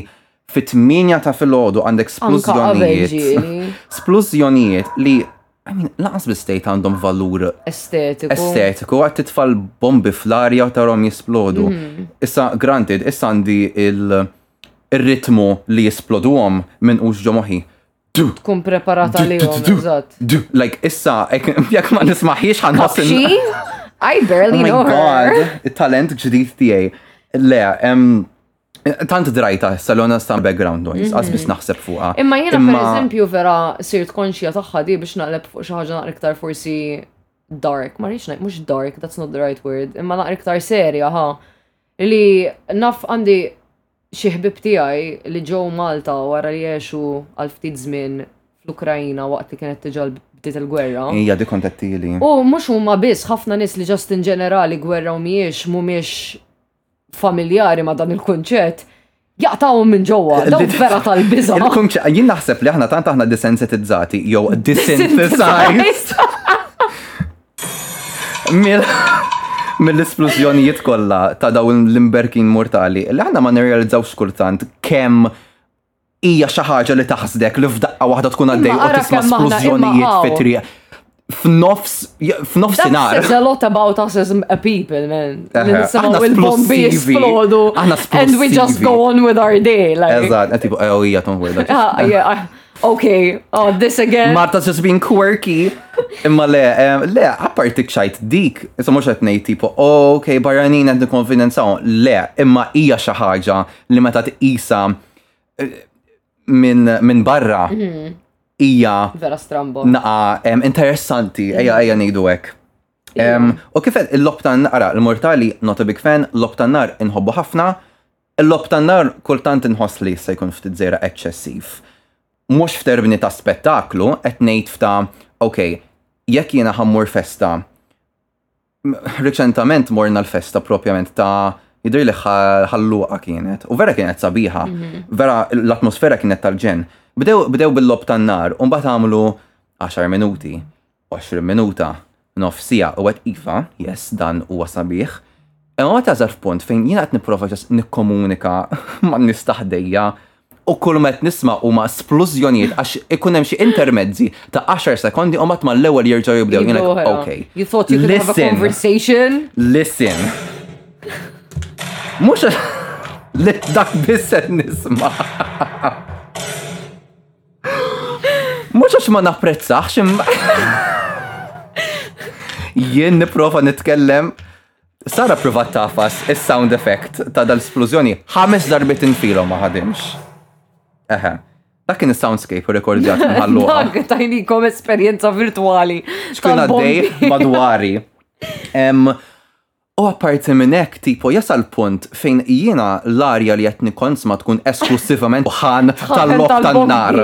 Speaker 3: Fit-tmienja ta' filgħodu għandek splużjonijiet. Splużjonijiet li I mean, laqas l-istate għandhom valur
Speaker 4: estetiku.
Speaker 3: Estetiku, għat titfall bombi fl-arja u tarom jisplodu.
Speaker 4: Mhm.
Speaker 3: Issa, granted, issa għandi il-ritmu li jisplodu għom minn uġ ġomoħi.
Speaker 4: Tkun preparata li għom,
Speaker 3: Like, issa, jek ma nismaħiex
Speaker 4: għan I barely
Speaker 3: oh
Speaker 4: know her.
Speaker 3: Talent ġdijt tijaj. Le, Tant drajta issa l stan background noise, għaz mhm. bis naħseb fuqa.
Speaker 4: Imma jena per eżempju vera sirt konxja taħħa di biex naqleb fuq xaħġa naqra iktar forsi dark, ma rridx mux dark, that's not the right word, imma naqra iktar serja ha. Li naf għandi xi ħbib tiegħi li ġew Malta wara li għexu għal ftit żmien fl-Ukrajina waqt li kienet tiġal bdiet il-gwerra.
Speaker 3: Ija di kontattili.
Speaker 4: U mhux huma biss ħafna nies li ġast in ġenerali gwerra u mhijiex mhumiex familjari ma' dan il-kunċett, jaqtawhom minn ġewwa, dawn vera tal-biża.
Speaker 3: Jien naħseb li aħna tant aħna disensitizzati jew disensitized. Mill-esplużjonijiet kollha ta' dawn l-imberkin mortali, li aħna ma nirrealizzaw skultant kemm Hija xi ħaġa li taħsdek li f'daqqa waħda tkun għaddej u tisma'
Speaker 4: splużjonijiet
Speaker 3: fit-triq f'nofs
Speaker 4: f'nofs
Speaker 3: inar.
Speaker 4: There's a lot about us as a people, man.
Speaker 3: Aħna
Speaker 4: il-bombi jisplodu.
Speaker 3: Aħna
Speaker 4: And we just go on with our day.
Speaker 3: Eżatt, għetibu, ew, oh, hija tonħweda.
Speaker 4: Ah, ah, ok, oh, this again.
Speaker 3: Marta just being quirky. Imma le, le, apparti xajt dik, issa mux għetnej tipo, oh, ok, barranin għed nikonfidenzaw, le, imma hija xaħġa li meta tqisa eh, minn min barra mhm. hija
Speaker 4: vera strambo.
Speaker 3: Naqa interessanti, mhm. ejja ejja ngħidu hekk. U kif il-lob tan ara l-mortali not a big fan, l-lob tan nar inħobbu ħafna, l-lob tan nar kultant inħoss li se jkun ftit żejra eċċessiv. Mhux f'termini ta' spettaklu, qed ngħid f'ta' ok, jekk jiena ħammur festa Reċentament morna l-festa propjament ta' jidri li ħalluqa kienet. U vera kienet sabiħa. Mhm. Vera l-atmosfera kienet tal-ġen. Bdew bil-lob tan-nar, un bat għamlu 10 minuti, 20 minuta, nofsija, u għet ifa, yes, dan u għasabiħ. Imma ma tażar f'punt fejn jina għet niprofa ġas nikkomunika ma nistaħdejja u kull ma qed nisma' huma splużjonijiet għax ikun hemm xi intermezzi ta' 10 sekondi u mat mal-ewwel jerġgħu jibdew.
Speaker 4: Jibdew oħra.
Speaker 3: Okay.
Speaker 4: You thought you could have a
Speaker 3: Listen.
Speaker 4: conversation?
Speaker 3: Listen. Mhux li dak biss qed nisma'. Mhux għax ma napprezzax imma. Jien nipprova nitkellem Sara provat tafas is-sound effect ta' dal-splużjoni ħames darbit infilhom ma ħadimx. Eħe. Dak kien is-soundscape rekordjat minn ħallu.
Speaker 4: Dak tajnikom esperjenza virtuali.
Speaker 3: Xkien għaddej madwari. U apparti minn hekk tipo jasal punt fejn jiena l-arja li qed nikonsma tkun esklussivament ħan tal-lok tan-nar.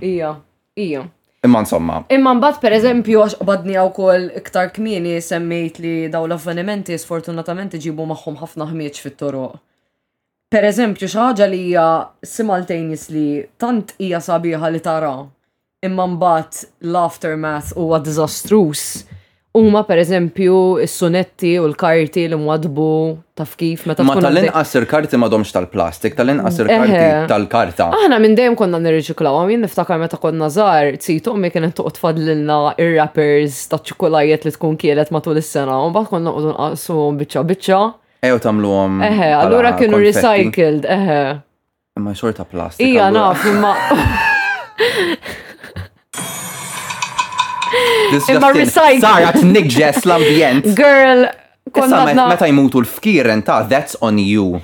Speaker 4: Ija. Ija.
Speaker 3: Imma insomma.
Speaker 4: Imma mbagħad pereżempju għax qbadni wkoll iktar kmieni semmejt li daw l-avvenimenti sfortunatament iġibu magħhom ħafna ħmieġ fit-toroq. Pereżempju xi ħaġa li hija simultaneously tant hija sabiħa li tara imma mbagħad l-aftermath huwa diżastruż Huma pereżempju s-sunetti u l-karti li mwaddbu taf kif meta
Speaker 3: Ma tal-inqas il-karti m'għadhomx tal-plastik, tal-inqas il-karti tal-karta.
Speaker 4: Aħna minn dejjem konna nirriċiklawhom, jien niftakar meta konna żgħar, tsit ommi kienet toqgħod tfaddlilna ir-wrappers taċ-ċikulajiet li tkun kielet matul is-sena, u mbagħad konna noqogħdu nqassuhom biċċa biċċa.
Speaker 3: Ew tagħmluhom.
Speaker 4: Eħe, allura kienu recycled, eħe.
Speaker 3: Imma xorta plastik.
Speaker 4: Ija naf, imma. Imma recycle.
Speaker 3: Sara tniġġes l-ambjent.
Speaker 4: Girl, konna.
Speaker 3: Meta jmutu l-fkiren ta' that's on you.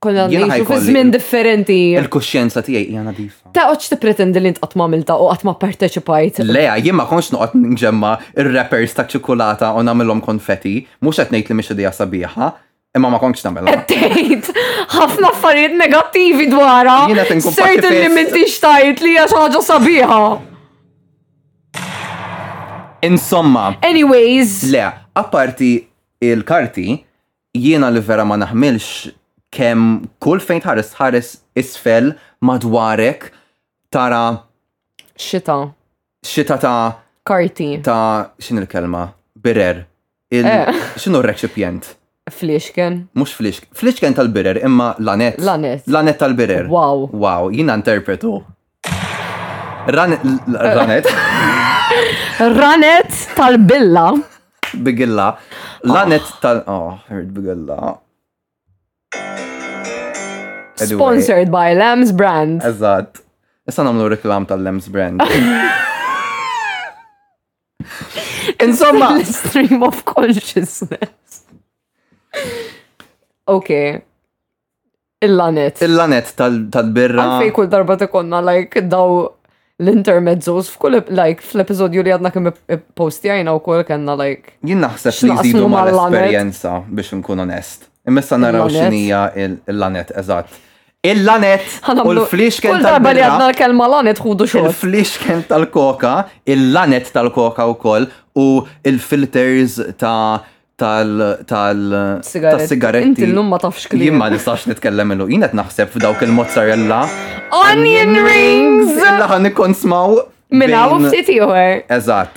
Speaker 4: Konna ngħixu fi żmien differenti.
Speaker 3: Il-kuxjenza tiegħi hija nadifa.
Speaker 4: Ta' oċ tippretendi li ntqatt ma' milta u qatt ma' parteċipajt.
Speaker 3: Le, jien ma konx noqgħod nġemma ir-rappers ta' ċikulata u nagħmilhom konfetti, mhux qed ngħid li mhix idea sabiħa, Imma ma kontx nagħmel.
Speaker 4: Tgħid ħafna affarijiet negattivi dwarha.
Speaker 3: Jiena tinkum
Speaker 4: Certainly m'intix tajt li hija xi ħaġa sabiħa.
Speaker 3: Insomma.
Speaker 4: Anyways.
Speaker 3: Le, apparti il-karti, jiena li vera ma naħmilx kemm kull fejn tħares tħares isfel madwarek tara
Speaker 4: xita.
Speaker 3: Xita ta'
Speaker 4: karti.
Speaker 3: Ta' xin il-kelma? Birer. X'inhu r-reċipjent?
Speaker 4: Flixken.
Speaker 3: Mux flixken. Flixken tal-birer, imma lanet.
Speaker 4: Lanet.
Speaker 3: Lanet tal-birer.
Speaker 4: Wow.
Speaker 3: Wow, jina interpretu. Ranet.
Speaker 4: Ranet tal-billa.
Speaker 3: Bigilla. Lanet ah. tal. Oh, heard bigilla.
Speaker 4: Sponsored by Lambs Brand.
Speaker 3: Eżatt. Issa namlu reklam tal-Lambs Brand. Insomma.
Speaker 4: Stream of consciousness. Ok. Il-lanet.
Speaker 3: Il-lanet tal-birra.
Speaker 4: Għalfej kull darba tikonna, like, daw l-intermezzos f'kull like fl-episodju li għadna kemm posti għajna u kol kena like.
Speaker 3: Jien naħseb li jżidu
Speaker 4: ma
Speaker 3: l-esperjenza biex nkun onest. Immessa naraw xinija il-lanet eżatt. Il-lanet u l-flixken
Speaker 4: tal-koka. Darba li għadna l-kelma lanet ħudu xogħol.
Speaker 3: Il-flixken tal-koka, il-lanet tal-koka wkoll u il-filters ta' tal-sigaretti.
Speaker 4: Inti l-lum ma tafx kien.
Speaker 3: Jien ma nistax nitkellem illu. Jien qed naħseb f'dawk il-mozzarella.
Speaker 4: Onion rings!
Speaker 3: Illa ħan ikonsmaw.
Speaker 4: Minna u ftit ieħor.
Speaker 3: Eżatt.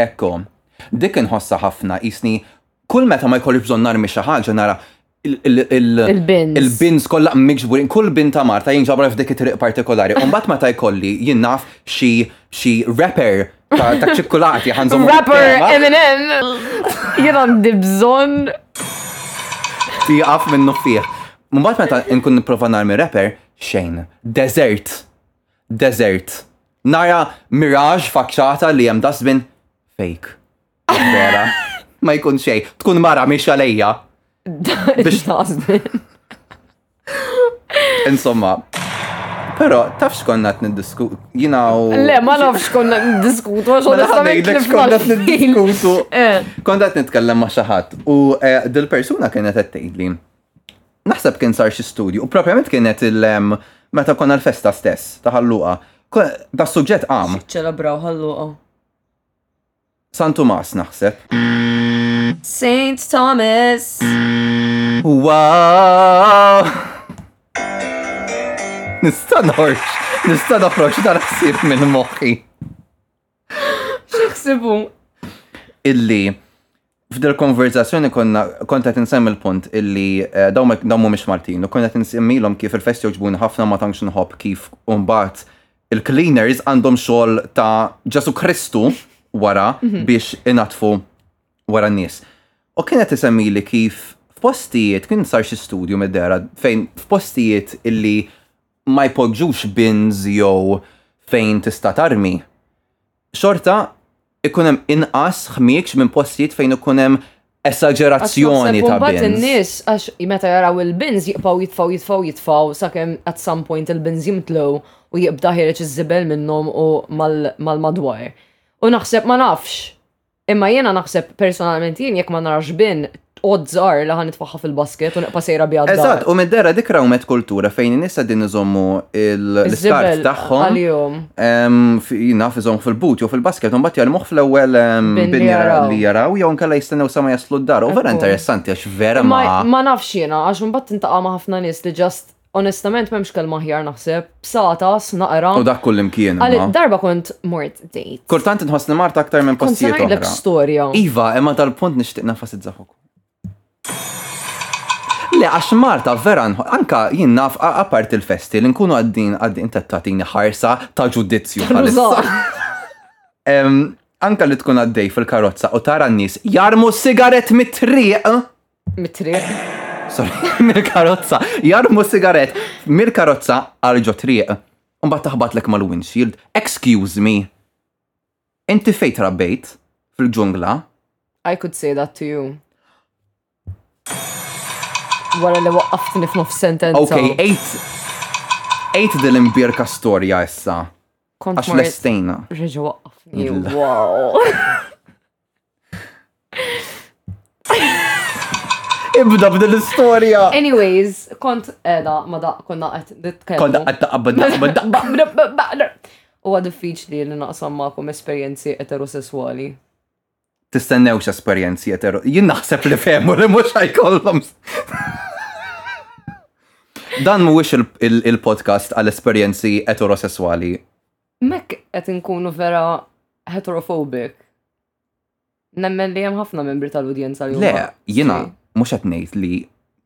Speaker 3: Ekku. Dik inħossha ħafna, qisni kull meta ma jkollix bżonn narmi xi ħaġa nara
Speaker 4: il-bins
Speaker 3: kollha miġburin, kull bin ta' Marta jinġabra f'dik it-triq partikolari. U mbagħad meta jkolli jien naf xi rapper ta' ċikkulati ħanżom.
Speaker 4: Rapper Eminem. Jien għandi bżonn.
Speaker 3: Jaqaf minnu fih. Mbagħad meta nkun nipprova narmi rapper, xejn. Desert. Deżert. Nara miraġ faċċata li hemm dustbin fake. Vera. Ma jkun xej. Tkun mara miex għalejja.
Speaker 4: Biex dustbin.
Speaker 3: Insomma, Pero, taf xkonna t-niddiskutu, jina u.
Speaker 4: Le, ma naf xkonna t-niddiskutu, għax
Speaker 3: għodda
Speaker 4: t-niddiskutu.
Speaker 3: Xkonna t-niddiskutu. Konna t-nitkellem ma xaħat. U eh, dil-persuna kienet t-tejli. naħseb kien sar xi studju u propjament kienet il meta konna l-festa stess ta' ħalluqa. Da suġġett għam.
Speaker 4: Ċelebraw ħalluqa.
Speaker 3: San Tomas naħseb.
Speaker 4: Saint Thomas.
Speaker 3: Wow! Nista' norx, nista' noħroġ tal-ħsieb minn moħħi.
Speaker 4: X'naħsibu?
Speaker 3: Illi f'dil konverzazzjoni konna kont qed insemmi l-punt illi eh, dawn mhumiex Maltin u kont qed insemmilhom kif il-festi joġbuni ħafna ma tantx nħobb kif mbagħad il-cleaners għandhom xogħol ta' Ġesu Kristu wara mhm. biex inatfu wara n-nies. U kienet isemmi li kif f'postijiet, kien sar xi studju mid-dera fejn f'postijiet illi ma jpoġġux bins jew fejn tista' tarmi, xorta jkun hemm inqas ħmieġ minn postijiet fejn ikun hemm esaġerazzjoni
Speaker 4: ta'
Speaker 3: bins.
Speaker 4: Imbagħad in-nies għax meta jaraw il-bins jibqgħu jitfgħu jitfgħu jitfgħu sakemm at some point il-bins jimtlew u jibda ħiereġ iż-żibel minnhom u mal-madwar. U naħseb ma nafx Imma jiena naħseb personalment jien jekk ma narax bin odds are li ħa nitfaħħa fil-basket u nibqa' sejra biha d-dar.
Speaker 3: Eżatt, u mid-dera dik rawmet kultura fejn in-nies qegħdin iżommu l-iskart Żibel tagħhom.
Speaker 4: għalihom.
Speaker 3: em, fi- Naf iżomm fil-but jew fil-basket u mbagħad jarmuh fl-ewwel em,
Speaker 4: Bin li
Speaker 3: bin jara-
Speaker 4: jaraw.
Speaker 3: li jaraw jew inkella jistennew sa ma jaslu d-dar. U vera
Speaker 4: Ekku.
Speaker 3: interessanti għax vera
Speaker 4: ma.
Speaker 3: Imma
Speaker 4: ma nafx jiena għax imbagħad tintaqa' ma' ħafna nies li ġast Onestament m'hemmx kelma aħjar naħseb, b'satas, naqra.
Speaker 3: U dak kullimkien.
Speaker 4: Għal
Speaker 3: imma.
Speaker 4: darba kont mort dejt.
Speaker 3: Kultant inħossni Marta aktar minn
Speaker 4: Kont se
Speaker 3: postijiet
Speaker 4: ngħidlek
Speaker 3: oħra.
Speaker 4: storja.
Speaker 3: Iva, imma dal-punt nixtieq nenfasizza fuq. Le, għax Marta vera nħo- anka jien naf a- apart il-festi li nkunu għaddin għaddin ta' tagħtini ħarsa ta' ġudizzju bħalissa. Ruża. Em, Anka li tkun għaddej fil-karozza u tara n-nies jarmu sigaret mit-triq.
Speaker 4: Mit-triq.
Speaker 3: Sorry, mill-karozza. Jarmu sigaret mill-karozza għal ġo triq. Umbat taħbatlek mal-windshield. Excuse me. Inti fejt rabbejt fil-ġungla.
Speaker 4: I could say that to you. Wara li waqqaftni f'nof sentenza.
Speaker 3: Ok, ejt. Ejt dil-imbirka storja issa. Għax l-estejna.
Speaker 4: Reġa waqqafni. Wow.
Speaker 3: Ibda b'din l-istorja.
Speaker 4: Anyways, kont edha ma da konna qed nitkellmu.
Speaker 3: Konna qed taqbad
Speaker 4: taqbad Huwa diffiċli li naqsam magħkom esperjenzi eterosessuali.
Speaker 3: Tistennew esperjenzi etero. Jien naħseb li fehmu li mhux ħajkollhom. Dan mhuwiex il-podcast għal esperjenzi eterosessuali.
Speaker 4: Mek qed inkunu vera heterophobic. Nemmen li hemm ħafna membri tal-udjenza li
Speaker 3: Le, jiena mhux qed ngħid li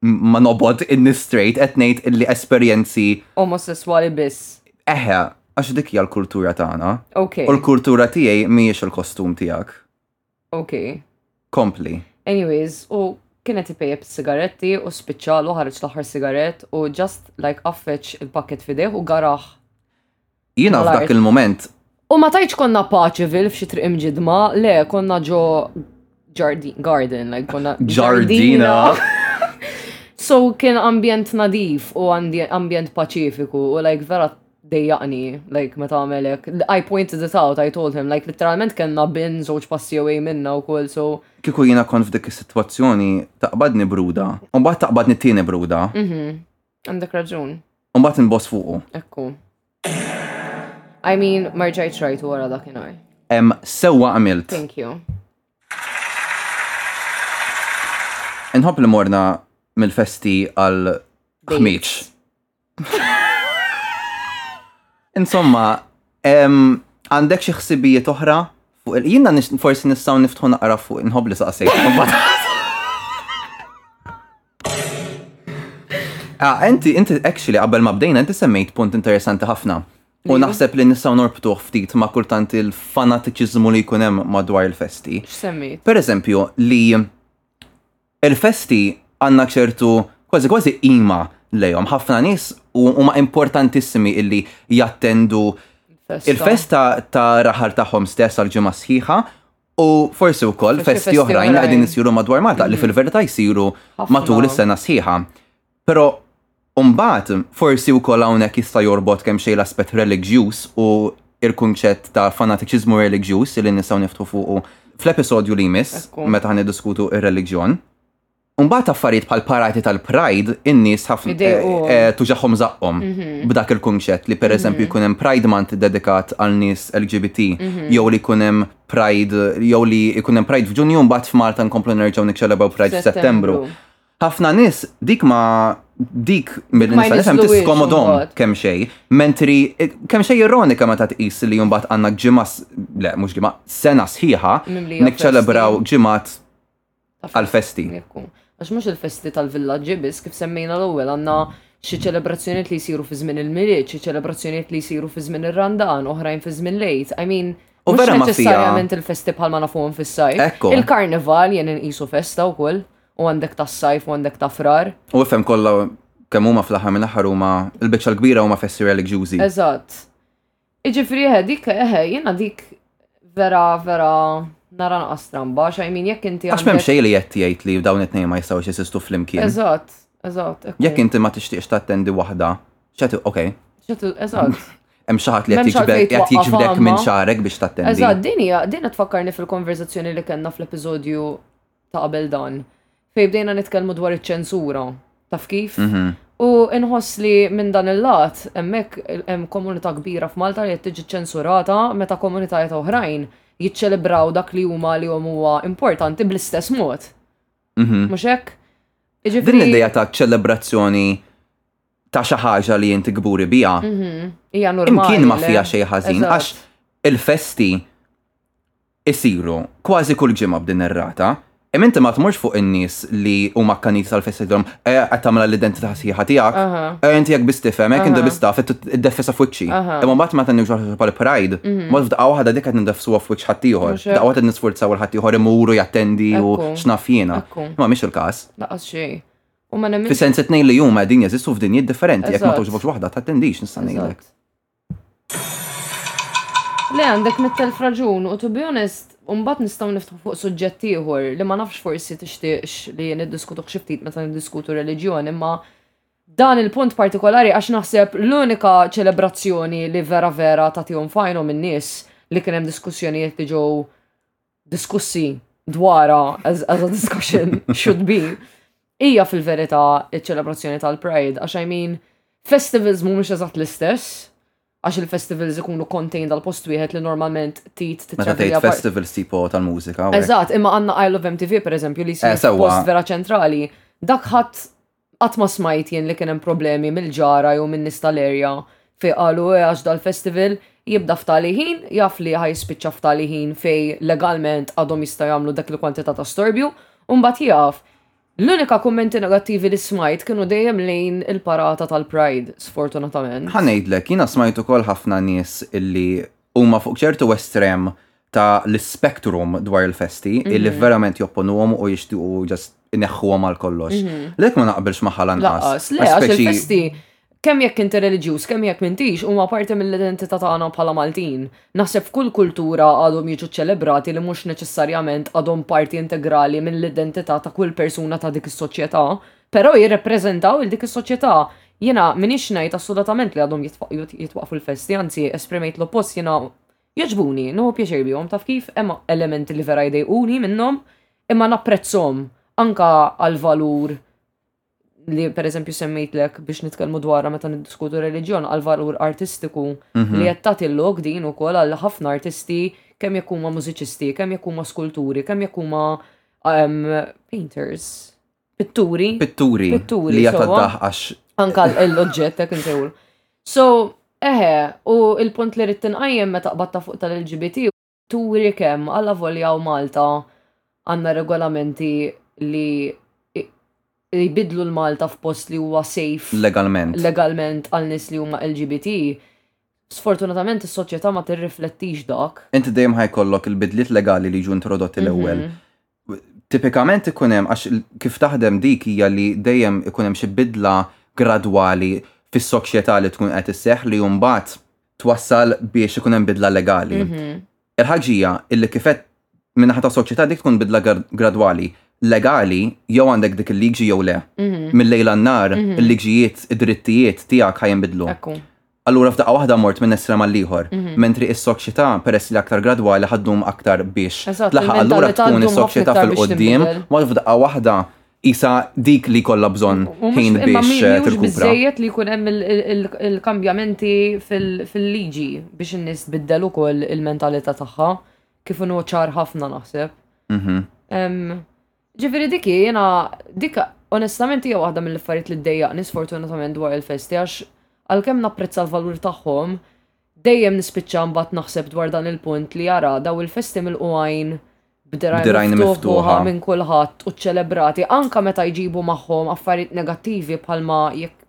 Speaker 3: ma nobod in straight qed ngħid li esperjenzi
Speaker 4: omosessuali biss.
Speaker 3: Eħe, għax dik hija l-kultura tagħna.
Speaker 4: Okay.
Speaker 3: U l-kultura tiegħi mhijiex il-kostum tiegħek.
Speaker 4: Ok.
Speaker 3: Kompli.
Speaker 4: Anyways, u kienet ipejjeb sigaretti u spiċċalu ħareġ l-aħħar sigarett u just like affeċ il-pakket fidejh u garaħ.
Speaker 3: Jiena f'dak il-moment.
Speaker 4: U ma tajċ konna paċivil f'xi triq imġidma, le konna ġo garden, like konna.
Speaker 3: Ġardina.
Speaker 4: So kien ambjent nadif u ambjent paċifiku u like vera dejjaqni, like, meta għamelek. I pointed it out, I told him, like, literalment kellna bin żewġ passi away minna u kol, so.
Speaker 3: Kiku jina kont f'dik is-sitwazzjoni taqbadni bruda, u mbagħad taqbadni t-tieni bruda.
Speaker 4: Mhm. Għandek raġun.
Speaker 3: U mbagħad inboss fuqu.
Speaker 4: Ekku. I mean, ma rġajtx rajtu wara dakinhar.
Speaker 3: Em sewwa għamilt.
Speaker 4: Thank you.
Speaker 3: Inħobb li morna mill-festi għal ħmieġ. Insomma, għandek xi ħsibijiet oħra fuq il jina forsi nistgħu niftħu naqra fuq inħobb li saqsejt. Ah, inti, inti, actually, qabel ma bdejna, inti semmejt punt interessanti ħafna. U naħseb li nistaw norbtuħ ftit ma kultant il-fanatiċizmu li kunem madwar il-festi.
Speaker 4: Semmejt.
Speaker 3: Per eżempju, li Il-festi għandna ċertu kważi kważi qima lejhom. Ħafna nies huma importantissimi illi jattendu il-festa ta' raħal tagħhom stess għal ġimgħa sħiħa u forsi wkoll festi oħrajn li qegħdin isiru madwar Malta li fil-verità jsiru matul is-sena sħiħa. Però mbagħad forsi wkoll hawnhekk jista' jorbot kemm xejn l-aspett reliġjuż u l-kunċett ta' fanatiċiżmu reliġjuż li nistgħu niftħu fuqu fl-episodju li jmiss meta ħan niddiskutu r-reliġjon. Mbagħad affarijiet bħal parati tal-Pride in-nies ħafna eh, eh, tuġaħhom żaqqhom mhm. b'dak il-kunċett li pereżempju mhm. jkun hemm Pride Month dedikat għal nies LGBT mhm. jew li jkun hemm Pride jew li jkun hemm Pride f'Ġunju mbagħad f'Malta nkomplu nerġgħu niċċelebaw Pride f'Settembru. ħafna nis dik ma dik
Speaker 4: minn
Speaker 3: nista' nifhem tiskomodhom kemm xej, mentri eh, kemm xej ironika meta tqis li mbagħad għandna ġimgħa le mhux ġimgħa sena sħiħa niċċelebraw ġimgħat għal-festi.
Speaker 4: Għax mhux il-festi tal-villaġġi biss kif semmejna l-ewwel għandna xi ċelebrazzjonijiet li jsiru fi żmien il-milied, xi ċelebrazzjonijiet li jsiru fi żmien ir-Randan, oħrajn fi żmien lejt. I mean,
Speaker 3: U vera ma
Speaker 4: necessarjament il-festi bħalma nafuhom fis-sajf. Il-karnival jien inqisu festa wkoll. U għandek tas-sajf u għandek ta' Frar.
Speaker 3: U ifhem kollha kemm huma fl-aħħar mill-aħħar huma l-biċċa l-kbira huma festi reliġjużi.
Speaker 4: Eżatt. Iġifieri eħe dik eħe jiena dik vera vera nara naqas stramba, xa jmin jekk inti.
Speaker 3: Għax m'hemm xejn li qed jgħid li dawn it-tnejn ma jistgħux jesistu flimkien.
Speaker 4: Eżatt, eżatt.
Speaker 3: Jekk inti ma tixtieqx tattendi waħda, x'qed okej.
Speaker 4: Eżatt.
Speaker 3: Hemm xi ħadd li qed jiġbek qed jiġbek minn xarek biex tattendi.
Speaker 4: Eżatt, din hija din qed tfakkarni fil-konverżazzjoni li kellna fl-episodju ta' qabel dan fejn bdejna nitkellmu dwar iċ-ċensura taf kif.
Speaker 3: Mhm.
Speaker 4: U inħoss li minn dan il-lat hemmhekk hemm komunità kbira f'Malta li qed tiġi ċensurata meta komunitajiet oħrajn jiċċelebraw dak li huma li huwa importanti bl-istess mod.
Speaker 3: Mhm.
Speaker 4: Mhux hekk?
Speaker 3: Din l-idea ta' ċelebrazzjoni ta' xi ħaġa li inti kburi biha.
Speaker 4: Mhm. Hija normali.
Speaker 3: Imkien ma fiha xejn ħażin għax il-festi isiru kważi kull ġimgħa b'din ir-rata. Im inti ma tmurx fuq in-nies li huma kkaniti tal-festi dom eh, qed tagħmel l-identità sħiħa tiegħek. Eh, inti jekk biss tifhem, jekk inti biss taf id-defisa f'wiċċi. Imma mbagħad meta nirġu ħaġa bħal pride, mhm. mod f'daqqa waħda dik qed nindefsuha f'wiċċ ħadd ieħor. Daqqa waħda nisfurzaw il-ħadd ieħor imuru jattendi u x'naf jiena. Ma mhix il-każ.
Speaker 4: Laqas xejn. U ma nemminx.
Speaker 3: Fis-sens it-tnejn li huma qegħdin jeżistu f'dinjiet differenti, jekk ma
Speaker 4: Eżatt.
Speaker 3: togħġbokx waħda tattendix nista' ngħidlek.
Speaker 4: Le għandek mitt elf raġun u to be honest u mbagħad nistgħu niftħu fuq suġġett ieħor li ma nafx forsi tixtieqx li niddiskutuh xi ftit meta niddiskutu reliġjon imma dan il-punt partikolari għax naħseb l-unika ċelebrazzjoni li vera vera tagħtihom f'għajnhom in-nies li kien hemm diskussjonijiet li ġew diskussi dwara as, as a discussion should be hija fil-verità iċ-ċelebrazzjoni tal-Pride għax I mean festivals mhumiex eżatt l-istess għax il-festivals ikunu contained għal post wieħed li normalment tit
Speaker 3: Meta tgħid festivals tipo tal-mużika.
Speaker 4: Eżatt, imma għandna Isle of MTV pereżempju li jsir
Speaker 3: eh,
Speaker 4: post vera ċentrali. Dak ħadd Qatt ma smajt jien li kien hemm problemi mill-ġara jew min-nies tal-erja fej qalu eh għax dal-festival jibda f'tali ħin jaf li ħa jispiċċa f'tali ħin fej legalment għadhom jistgħu jagħmlu dak il-kwantità ta' storbju u mbagħad jieqaf. L-unika kummenti negattivi li smajt kienu dejjem lejn il-parata tal-Pride, sfortunatament.
Speaker 3: Ħa ngħidlek, jiena smajt ukoll ħafna nies illi huma fuq ċertu estrem ta' l-spektrum dwar il-festi
Speaker 4: mhm.
Speaker 3: illi verament jopponuhom u jixtiequ ġast ineħħuhom għal kollox. Mhm. Lek ma naqbilx
Speaker 4: maħal anqas. Le, għax il-festi kemm jekk inti reliġjuż, kemm jekk mintix, huma parti mill-identità tagħna bħala Maltin. Naħseb f'kull kultura għadhom jiġu ċelebrati li mhux neċessarjament għadhom parti integrali mill-identità ta' kull persuna ta' dik is-soċjetà. Però jirrepreżentaw il dik is-soċjetà. Jiena minix ngħid assodatament li għadhom jitwaqfu l-festi, anzi esprimejt l-oppost jiena jogħġbuni, nieħu pjaċir bihom taf kif hemm elementi li vera jdejquni minnhom imma napprezzhom anka għall-valur li per eżempju semmejtlek biex nitkellmu dwarha meta niddiskutu reliġjon għal valur artistiku mhm. li qed tagħti lok din ukoll għal ħafna artisti kemm jekk huma mużiċisti, kemm jekk huma skulturi, kemm jekk huma um, painters. Pitturi.
Speaker 3: Pitturi.
Speaker 4: Pitturi.
Speaker 3: Li
Speaker 4: jata
Speaker 3: daħ għax.
Speaker 4: Anka l-oġġett jek nsejwlu. So, eħe, u il-punt li rrittin għajem meta qbatta fuq tal-LGBT turi kem għalla volja u Malta għanna regolamenti li jibidlu l-Malta f'post li huwa safe
Speaker 3: legalment
Speaker 4: legalment għal nis li huma LGBT. Sfortunatament is-soċjetà ma tirriflettix dak.
Speaker 3: Inti dejjem ħajkollok il-bidliet legali li ġu introdotti l-ewwel
Speaker 4: mhm.
Speaker 3: Tipikament ikun hemm għax kif taħdem dik hija li dejjem ikun hemm xi bidla gradwali fis-soċjetà li tkun qed isseħħ li mbagħad twassal biex ikun hemm bidla legali.
Speaker 4: Mhm.
Speaker 3: Il-ħaġija illi kifet minn ħata soċjetà dik tkun bidla gradwali legali jew għandek dik il-liġi jew le.
Speaker 4: Mhm.
Speaker 3: Mill-lejla n-nar, mhm. il-liġijiet, id-drittijiet tiegħek ħajinbidlu. Allura f'daqqa waħda mort minn estrem għall-ieħor, mentri is-soċjetà, peress li aktar gradwali ħa ddum aktar biex tlaħaq allura tkun is-soċjetà
Speaker 4: fil-quddiem,
Speaker 3: mbagħad f'daqqa waħda qisha dik li jkollha bżonn ħin biex tirkupra.
Speaker 4: Mhux biżżejjed li jkun hemm il-kambjamenti fil-liġi biex in-nies tbiddel ukoll il-mentalità tagħha, kif inhu ċar ħafna naħseb. Ġifieri dik hi jiena dik onestament hija waħda mill-affarijiet li ddejjaqni sfortunatament dwar il-festi għax għalkemm napprezza l-valur tagħhom, dejjem nispiċċa mbagħad naħseb dwar dan il-punt li ara daw il-festi
Speaker 3: milqugħin
Speaker 4: b'dirgħajn
Speaker 3: miftuħa
Speaker 4: minn kulħadd u ċċelebrati anke meta jġibu magħhom affarijiet negattivi bħalma jekk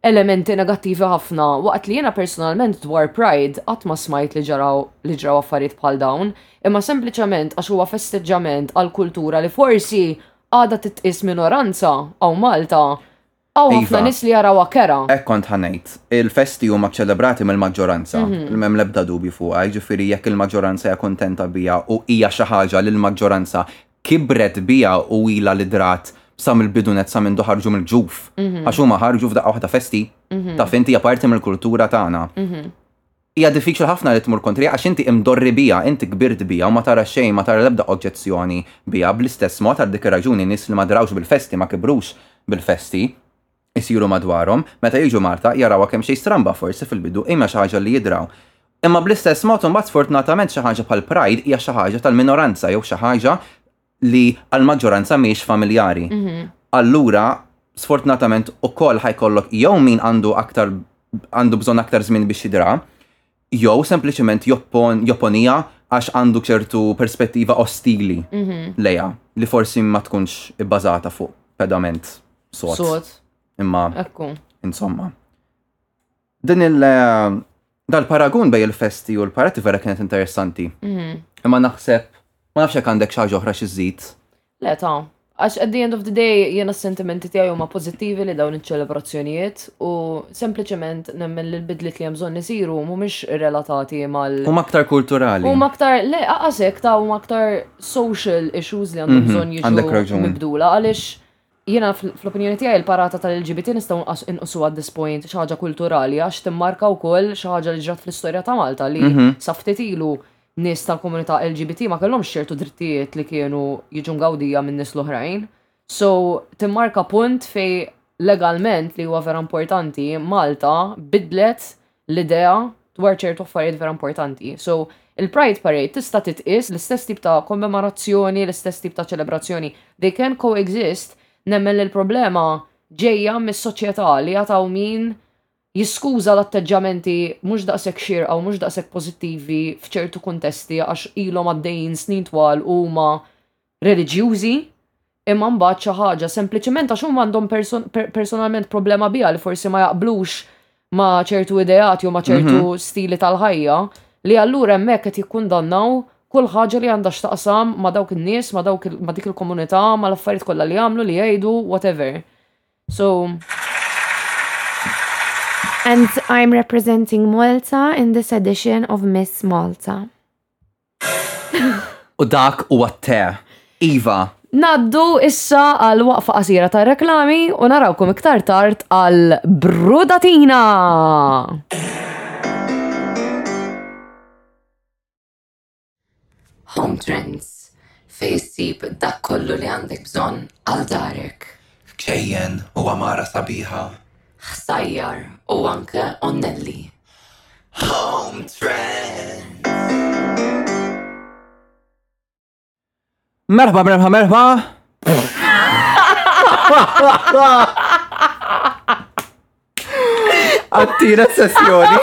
Speaker 4: elementi negattivi ħafna, waqt li jiena personalment dwar Pride qatt ma smajt li ġaraw li ġraw affarijiet bħal dawn, imma sempliċement għax huwa festeġġament għal kultura li forsi għadha titqies minoranza hawn Malta, hawn ħafna
Speaker 3: Iva.
Speaker 4: nies li jarawha kerha.
Speaker 3: Hekk kont ħa ngħid. Il-festi huma ċċelebrati mill-maġġoranza. M'hemm l-ebda dubju fuqha, jiġifieri jekk il-maġġoranza hija kuntenta biha u hija xi ħaġa li l-maġġoranza kibret biha u ilha li drat sa mill-bidu nett sa mindu ħarġu mill-ġuf. Għax huma ħarġu f'daqqa waħda festi. Taf int hija parti mill-kultura tagħna. Hija diffiċli ħafna li tmur kontriha għax inti imdorri biha, inti kbirt biha u ma tara xejn, ma tara l-ebda oġġezzjoni biha. Bl-istess mod għal dik ir-raġuni nies li ma drawx bil-festi ma kibrux bil-festi. isiru madwarhom, meta jiġu Malta jarawha kemmxejn stramba forsi fil-bidu imma xi ħaġa li jidraw. Imma bl-istess mod imbagħad sfortunatament xi ħaġa bħal pride hija xi ħaġa tal-minoranza jew xi ħaġa li għall-maġġoranza mhijiex familjari. Allura sfortunatament ukoll ħajkollok jew min għandu aktar għandu bżonn aktar żmien biex jidraha, jew sempliċement jopponiha għax għandu ċertu perspettiva ostili mhm. lejha li forsi ma tkunx ibbażata fuq pedament sot.
Speaker 4: Sot.
Speaker 3: Imma.
Speaker 4: Ekku.
Speaker 3: Insomma. Din il- eh, dal-paragun bej il-festi u l-parati vera kienet interessanti. Mhm. Imma naħseb, ma nafx jekk għandek xi ħaġa oħra xi żid.
Speaker 4: Le ta' Għax at the end of the day, jena s-sentimenti tiegħi huma pożittivi li dawn iċ-ċelebrazzjonijiet u sempliċement nemmen li l-bidliet li hemm bżonn isiru mhumiex relatati mal.
Speaker 3: Huma aktar kulturali.
Speaker 4: Huma aktar, le, aqasek ta' huma aktar social issues li għandhom
Speaker 3: mhm,
Speaker 4: bżonn jiġu mibdula għaliex jiena fl-opinjoni tiegħi l-parata tal-LGBT nistgħu inqsu at this point xi ħaġa kulturali għax timmarka wkoll xi ħaġa li ġrat fl-istorja ta' Malta li mhm. saftit ilu nies tal-komunità LGBT ma kellhomx ċertu drittijiet li kienu jiġu mgawdija minn nies l-oħrajn. So timmarka punt fej legalment li huwa vera importanti Malta bidlet l-idea dwar ċertu affarijiet vera importanti. So il-Pride Parade tista' titqies l-istess tip ta' kommemorazzjoni, l-istess tip ta' ċelebrazzjoni. They can coexist, nemmen li l-problema ġejja mis-soċjetà li għataw min Jiskuża l-atteġġamenti mhux daqshekk xierqa u mhux daqshekk pożittivi f'ċertu kuntesti għax ilhom għaddejjin snin twal u huma reliġjużi, imma mbagħad xi ħaġa sempliċement għax huma għandhom personalment problema biha li forsi ma jaqblux ma' ċertu ideati u ma' ċertu mhm. stili tal-ħajja li allura hemmhekk qed jikkundannaw kull ħaġa li għandha x'taqsam ma' dawk in-nies, ma' dawk ma' dik il-komunità, ma' l-affarijiet kollha li jagħmlu li jgħidu whatever. So,
Speaker 5: and I'm representing Malta in this edition of Miss Malta.
Speaker 3: U dak u għatte. Iva.
Speaker 4: Naddu issa għal waqfa qasira ta' reklami u narawkom iktar tard għal Brudatina.
Speaker 2: Home Trends, fejn issib dak kollu li għandek bżonn għal darek.
Speaker 1: F'Kejjen u għamara sabiħa.
Speaker 2: Ħsajjar u anke Onnelli.
Speaker 1: Home Trends!
Speaker 3: Merħba, merħba, merħba! Għattira sessjoni.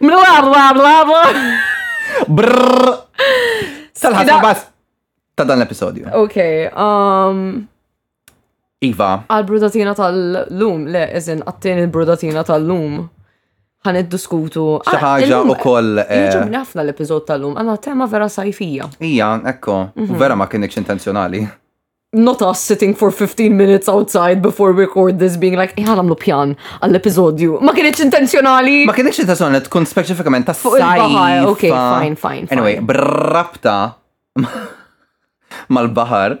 Speaker 4: Bla bla bla bla.
Speaker 3: Brrr. Salħat bas ta' dan l-episodju.
Speaker 4: Ok, um,
Speaker 3: Iva.
Speaker 4: Għal-brudatina tal-lum, le, eżin, għattin il-brudatina tal-lum. Għan id-diskutu.
Speaker 3: Ah, Xaħġa u koll. Eh,
Speaker 4: Jġobni ħafna l-epizod tal-lum, għanna tema vera sajfija.
Speaker 3: Ija, ekko, mhm. vera ma kienieċ intenzjonali.
Speaker 4: Not us sitting for 15 minutes outside before we record this being like, iħan għamlu pjan għall-epizodju. Ma kienieċ intenzjonali.
Speaker 3: Ma kienieċ intenzjonali tkun specifikament ta'
Speaker 4: fuq
Speaker 3: il-bahar.
Speaker 4: Ok, fine, fine.
Speaker 3: Anyway, brabta mal-bahar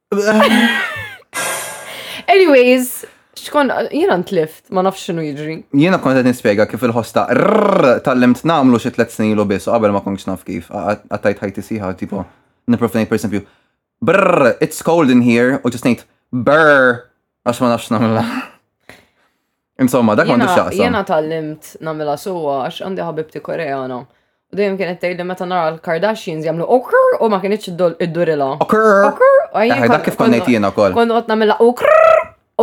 Speaker 4: Anyways, xkon, jena ntlift, ma nafx xinu jiġri.
Speaker 3: Jiena kont qed nispjega kif il-ħosta rrrr tal-limt namlu xi tliet snin ilu biss u qabel ma kontx naf kif. Għad- Għattajt ħajti siħa tipo nipprov ngħid pereżempju brrr it's cold in here u ġist ngħid brrr għax ma nafx nagħmilha. Insomma, dak għandu xaqsa.
Speaker 4: Jena tal-limt namela suwa għax għandi ħabibti koreana. U dejjem kienet tgħid li meta nara l-Kardashians jagħmlu okur u ma kienitx id-durila.
Speaker 3: Okur!
Speaker 4: Okur!
Speaker 3: Eh, dak kif konnejt jiena wkoll.
Speaker 4: Kont qed nagħmilha okur!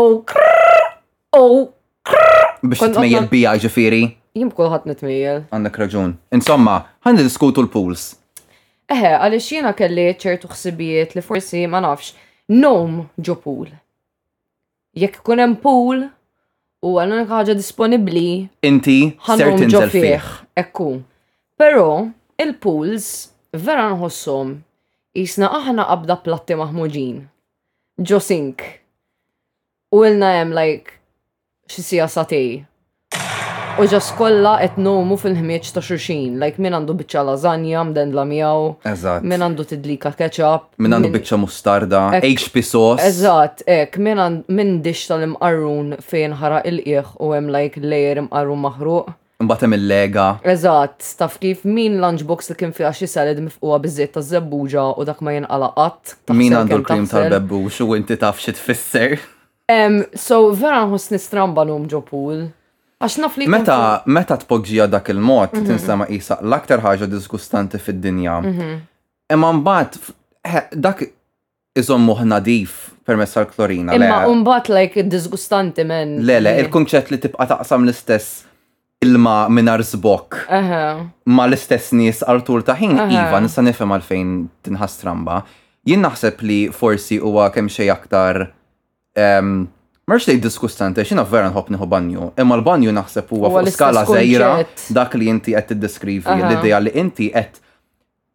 Speaker 4: Okur! Okur!
Speaker 3: Biex tmejjel bija ġifieri.
Speaker 4: Jien kulħadd nitmejjel.
Speaker 3: Għandek raġun. Insomma, ħan diskutu l-pools.
Speaker 4: Eħe, għaliex jiena kelli ċertu ħsibijiet li forsi ma nafx. Nom ġo pool. Jekk ikun hemm pool u għal unika ħaġa disponibbli.
Speaker 3: Inti ser tinżel
Speaker 4: fih. Ekku. Però il-pools vera nħossom jisna aħna qabda platti maħmuġin. Ġo sink. U ilna hemm like xi sija satej. U ġas kollha qed ngħumu fil-ħmieġ ta' xulxin, like min għandu biċċa lażanja mdendla miegħu,
Speaker 3: Eżatt.
Speaker 4: min għandu tidlika ketchup,
Speaker 3: Min għandu biċċa mustarda,
Speaker 4: Hekk.
Speaker 3: HP sauce.
Speaker 4: Eżatt, hekk, min għand min dish tal-imqarrun fejn inħaraq il-qiegħ u hemm like layer imqarrun maħruq.
Speaker 3: Imbagħad hemm il-lega.
Speaker 4: Eżatt, taf kif, min lunch box li kien fiha xi salad mifqugħa biż-żejt taż-żebbuġa u dak ma jinqala' qatt,
Speaker 3: Min taħsel għandu
Speaker 4: kemm
Speaker 3: l-cream
Speaker 4: taħsel.
Speaker 3: tal-bebbux u inti taf xi tfisser.
Speaker 4: Em, so vera nħossni stramba nom ġo pool. Għax naf li.
Speaker 3: Meta meta tpoġġija dak il-mod
Speaker 4: mhm.
Speaker 3: tinsema qisha l-aktar ħaġa disgustanti fid-dinja.
Speaker 4: Mhm.
Speaker 3: Imma mbagħad dak iżommu nadif permezz tal-klorina.
Speaker 4: Imma mbagħad like disgustanti men.
Speaker 3: Le le, il-kunċett li tibqa' taqsam l-istess ilma minar zbok ma l-istess nies għartur
Speaker 4: taħin,
Speaker 3: iva, nista nifhem għalfejn tinħas tramba. Jien naħseb li forsi huwa kemm xej aktar Marx li diskustante, xina vera nħob niħu banju, imma l-banju naħseb huwa fuq skala
Speaker 4: zejra
Speaker 3: dak li inti qed tiddeskrivi l-idea li inti qed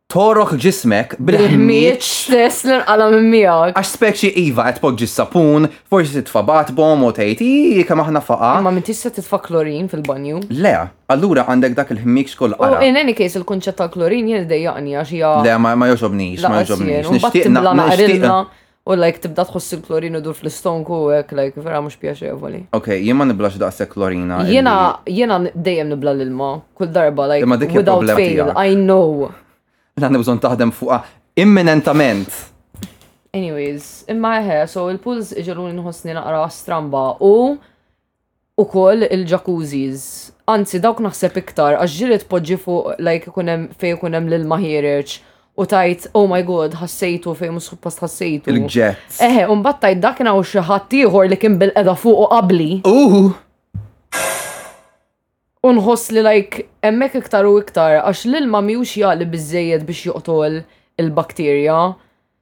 Speaker 3: Torok ġismek bil-ħmieġ
Speaker 4: stess li nqala minn miegħek.
Speaker 3: Għax speċi iva qed poġġi sapun, forsi titfa' batbom u tgħid hi kemm aħna faqa.
Speaker 4: Ma minn tista' titfa' klorin fil-banju.
Speaker 3: Le, allura għandek dak il-ħmieġ xkoll qara.
Speaker 4: In any case il-kunċett tal-klorin jien dejjaqni għax hija.
Speaker 3: Le ma ma joġobnix, ma joġobnix.
Speaker 4: Nixtieq
Speaker 3: naqrilna.
Speaker 4: U like tibda tħoss il-klorin idur fl-istonku u hekk like vera mhux pjaċevoli.
Speaker 3: Ok, jien ma niblax daqshekk klorina.
Speaker 4: Jiena illi- jiena dejjem nibla l-ilma, kull darba like
Speaker 3: Imma dik hija
Speaker 4: without
Speaker 3: problema
Speaker 4: fail,
Speaker 3: tiegħek.
Speaker 4: I know.
Speaker 3: Dan bżonn taħdem fuqha imminentament.
Speaker 4: Anyways, imma eħe, so il-pools iġeluni nħossni naqra stramba u ukoll il-jacuzzis, anzi dawk naħseb iktar għax ġieli tpoġġi fuq like ikun hemm fejn ikun hemm l-ilma ħiereġ u tajt oh my god ħassejtu fejn mhux suppost ħassejtu.
Speaker 3: Il-ġett.
Speaker 4: Eħe, u mbagħad tajt dak kien hawn xi ħadd ieħor li kien bil-qeda fuqu qabli.
Speaker 3: U!
Speaker 4: U nħoss li like hemmhekk iktar u iktar għax l-ilma mhijiex jagħli biżżejjed biex joqtol il-bakterja.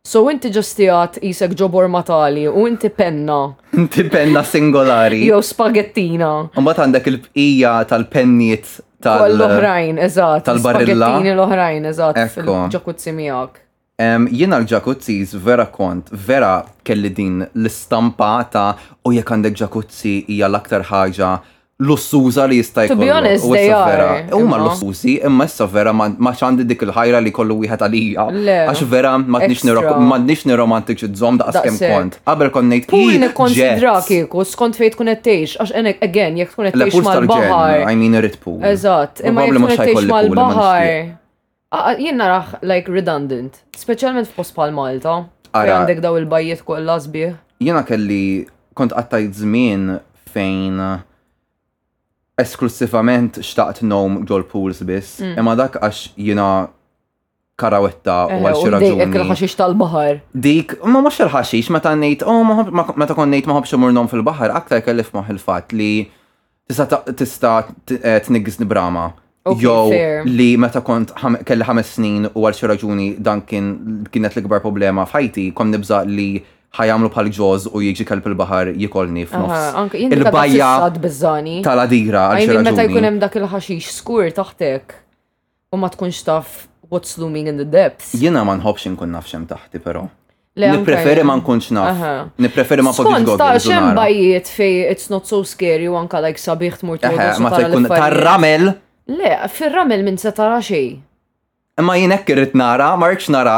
Speaker 4: So inti ġast qiegħed qisek ġo bormatali u inti penna.
Speaker 3: Inti penna singolari.
Speaker 4: Jew spagettina.
Speaker 3: Mbagħad għandek il-bqija tal-penniet
Speaker 4: tal-oħrajn, eżatt.
Speaker 3: Tal-barilla.
Speaker 4: L-oħrajn, eżatt.
Speaker 3: Ġo
Speaker 4: kuzzi miegħek.
Speaker 3: Ehm jiena l-ġakuzziż vera kont, vera kelli din l-istampa ta' u jekk għandek ġakuzzi hija l-aktar ħaġa lussuża li jista' jkollok.
Speaker 4: To be honest, they are.
Speaker 3: Huma lussużi imma issa vera ma għadx għandi dik il-ħajra li jkollu wieħed għalija.
Speaker 4: Le.
Speaker 3: Għax vera m'għadniex nirromantiċizzhom daqs kemm kont. Qabel kont ngħid Pool
Speaker 4: nikkonsidra kieku skont fejn tkun qed tgħix għax again jekk tkun qed tgħix mal-baħar.
Speaker 3: I mean irid pool.
Speaker 4: Eżatt, imma jekk tkun qed tgħix mal-baħar. Aqal jien narah like redundant, speċjalment f'post bħal Malta,
Speaker 3: fejn
Speaker 4: għandek daw il-bajjiet kollha sbieħ.
Speaker 3: Jiena kelli kont qattajt żmien fejn esklussivament xtaqt nom ġol pools biss, mm. imma dak għax jiena karawetta u għal xi raġuni.
Speaker 4: Dik il-ħaxix tal-baħar.
Speaker 3: Dik, ma mhux il-ħaxix, meta ngħid, oh, meta kon ngħid ma ħobx imur nom fil-baħar, aktar kellif moħħ il-fatt li Tista' ta- tista' t- eh, tniggisni brama.
Speaker 4: Ok,
Speaker 3: Jew
Speaker 4: fair.
Speaker 3: li meta kont ħam- kelli ħames snin u għal xi raġuni dan kien kienet l-ikbar problema f'ħajti, kont nibża' li ħajamlu bħal ġoż u jiġi kelb il-baħar jikolni
Speaker 4: Aha,
Speaker 3: f'nofs.
Speaker 4: anke jien dik
Speaker 3: il-bajja
Speaker 4: għadha tbiżżani.
Speaker 3: tal-adira għal I xi
Speaker 4: mean, meta jkun
Speaker 3: raġuni.
Speaker 4: hemm dak il-ħaxix skur taħtek. u ma tkunx taf what's looming in the depths.
Speaker 3: Jiena ma nħobbx inkun naf xem taħti però. Nippreferi ma nkunx naf. Nippreferi ma nkunx
Speaker 4: naf. Ta' xem bajiet fej it's not so scary u anka like sabiħ tmur tmur.
Speaker 3: Ma ta' jkun tar-ramel.
Speaker 4: Le, fir-ramel minn se tara xej.
Speaker 3: Imma jien hekk irrid nara, ma rridx nara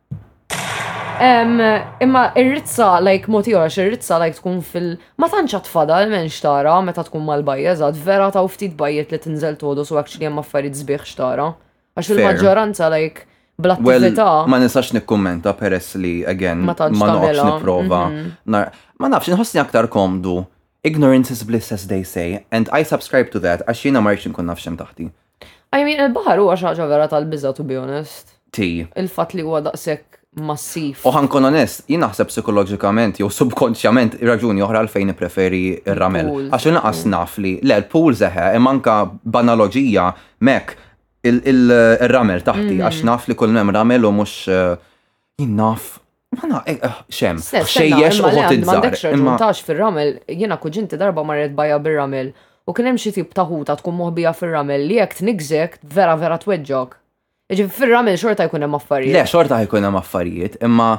Speaker 4: Imma ir-rizza, like, moti għax, ir-rizza, like, tkun fil- ma tanċa tfada l-men xtara, meta tkun mal-bajja, zad, vera ta' ftit bajjet li tinżel todu su għakċi jem affarijiet zbiħ xtara. Għax il-maġġoranza, like, bl-attività.
Speaker 3: Ma nistax nikkummenta peress li, again,
Speaker 4: ma nafx
Speaker 3: niprofa. Mhm. Ma nafx, nħossni aktar komdu. Ignorance is bliss as they say, and I subscribe to that, għax jina marċin kun nafxem taħti.
Speaker 4: I mean, il-bahar huwa xi ħaġa vera tal-biża to be honest.
Speaker 3: Ti.
Speaker 4: Il-fatt li huwa daqshekk massiv.
Speaker 3: U ħankun onest, jien naħseb psikoloġikament jew subkonċjament raġuni oħra għalfejn nippreferi
Speaker 4: r-ramel.
Speaker 3: Għax inqas naf li le l-pool zeħe imma anka banaloġija mek il-ramel taħti għax naf li kull mem ramel u mhux jien naf Mana, eh, eh, xem, xejjex u
Speaker 4: għotizzar.
Speaker 3: Mandekx
Speaker 4: raġun tax fil-ramel, jena kuġinti darba marret bajja bil-ramel, u kienem xie tip taħuta tkun moħbija fil-ramel li jek tnigżek vera vera tweġġok. Iġi fil-ramel xorta jkun hemm affarijiet.
Speaker 3: Le, xorta jkun hemm affarijiet, imma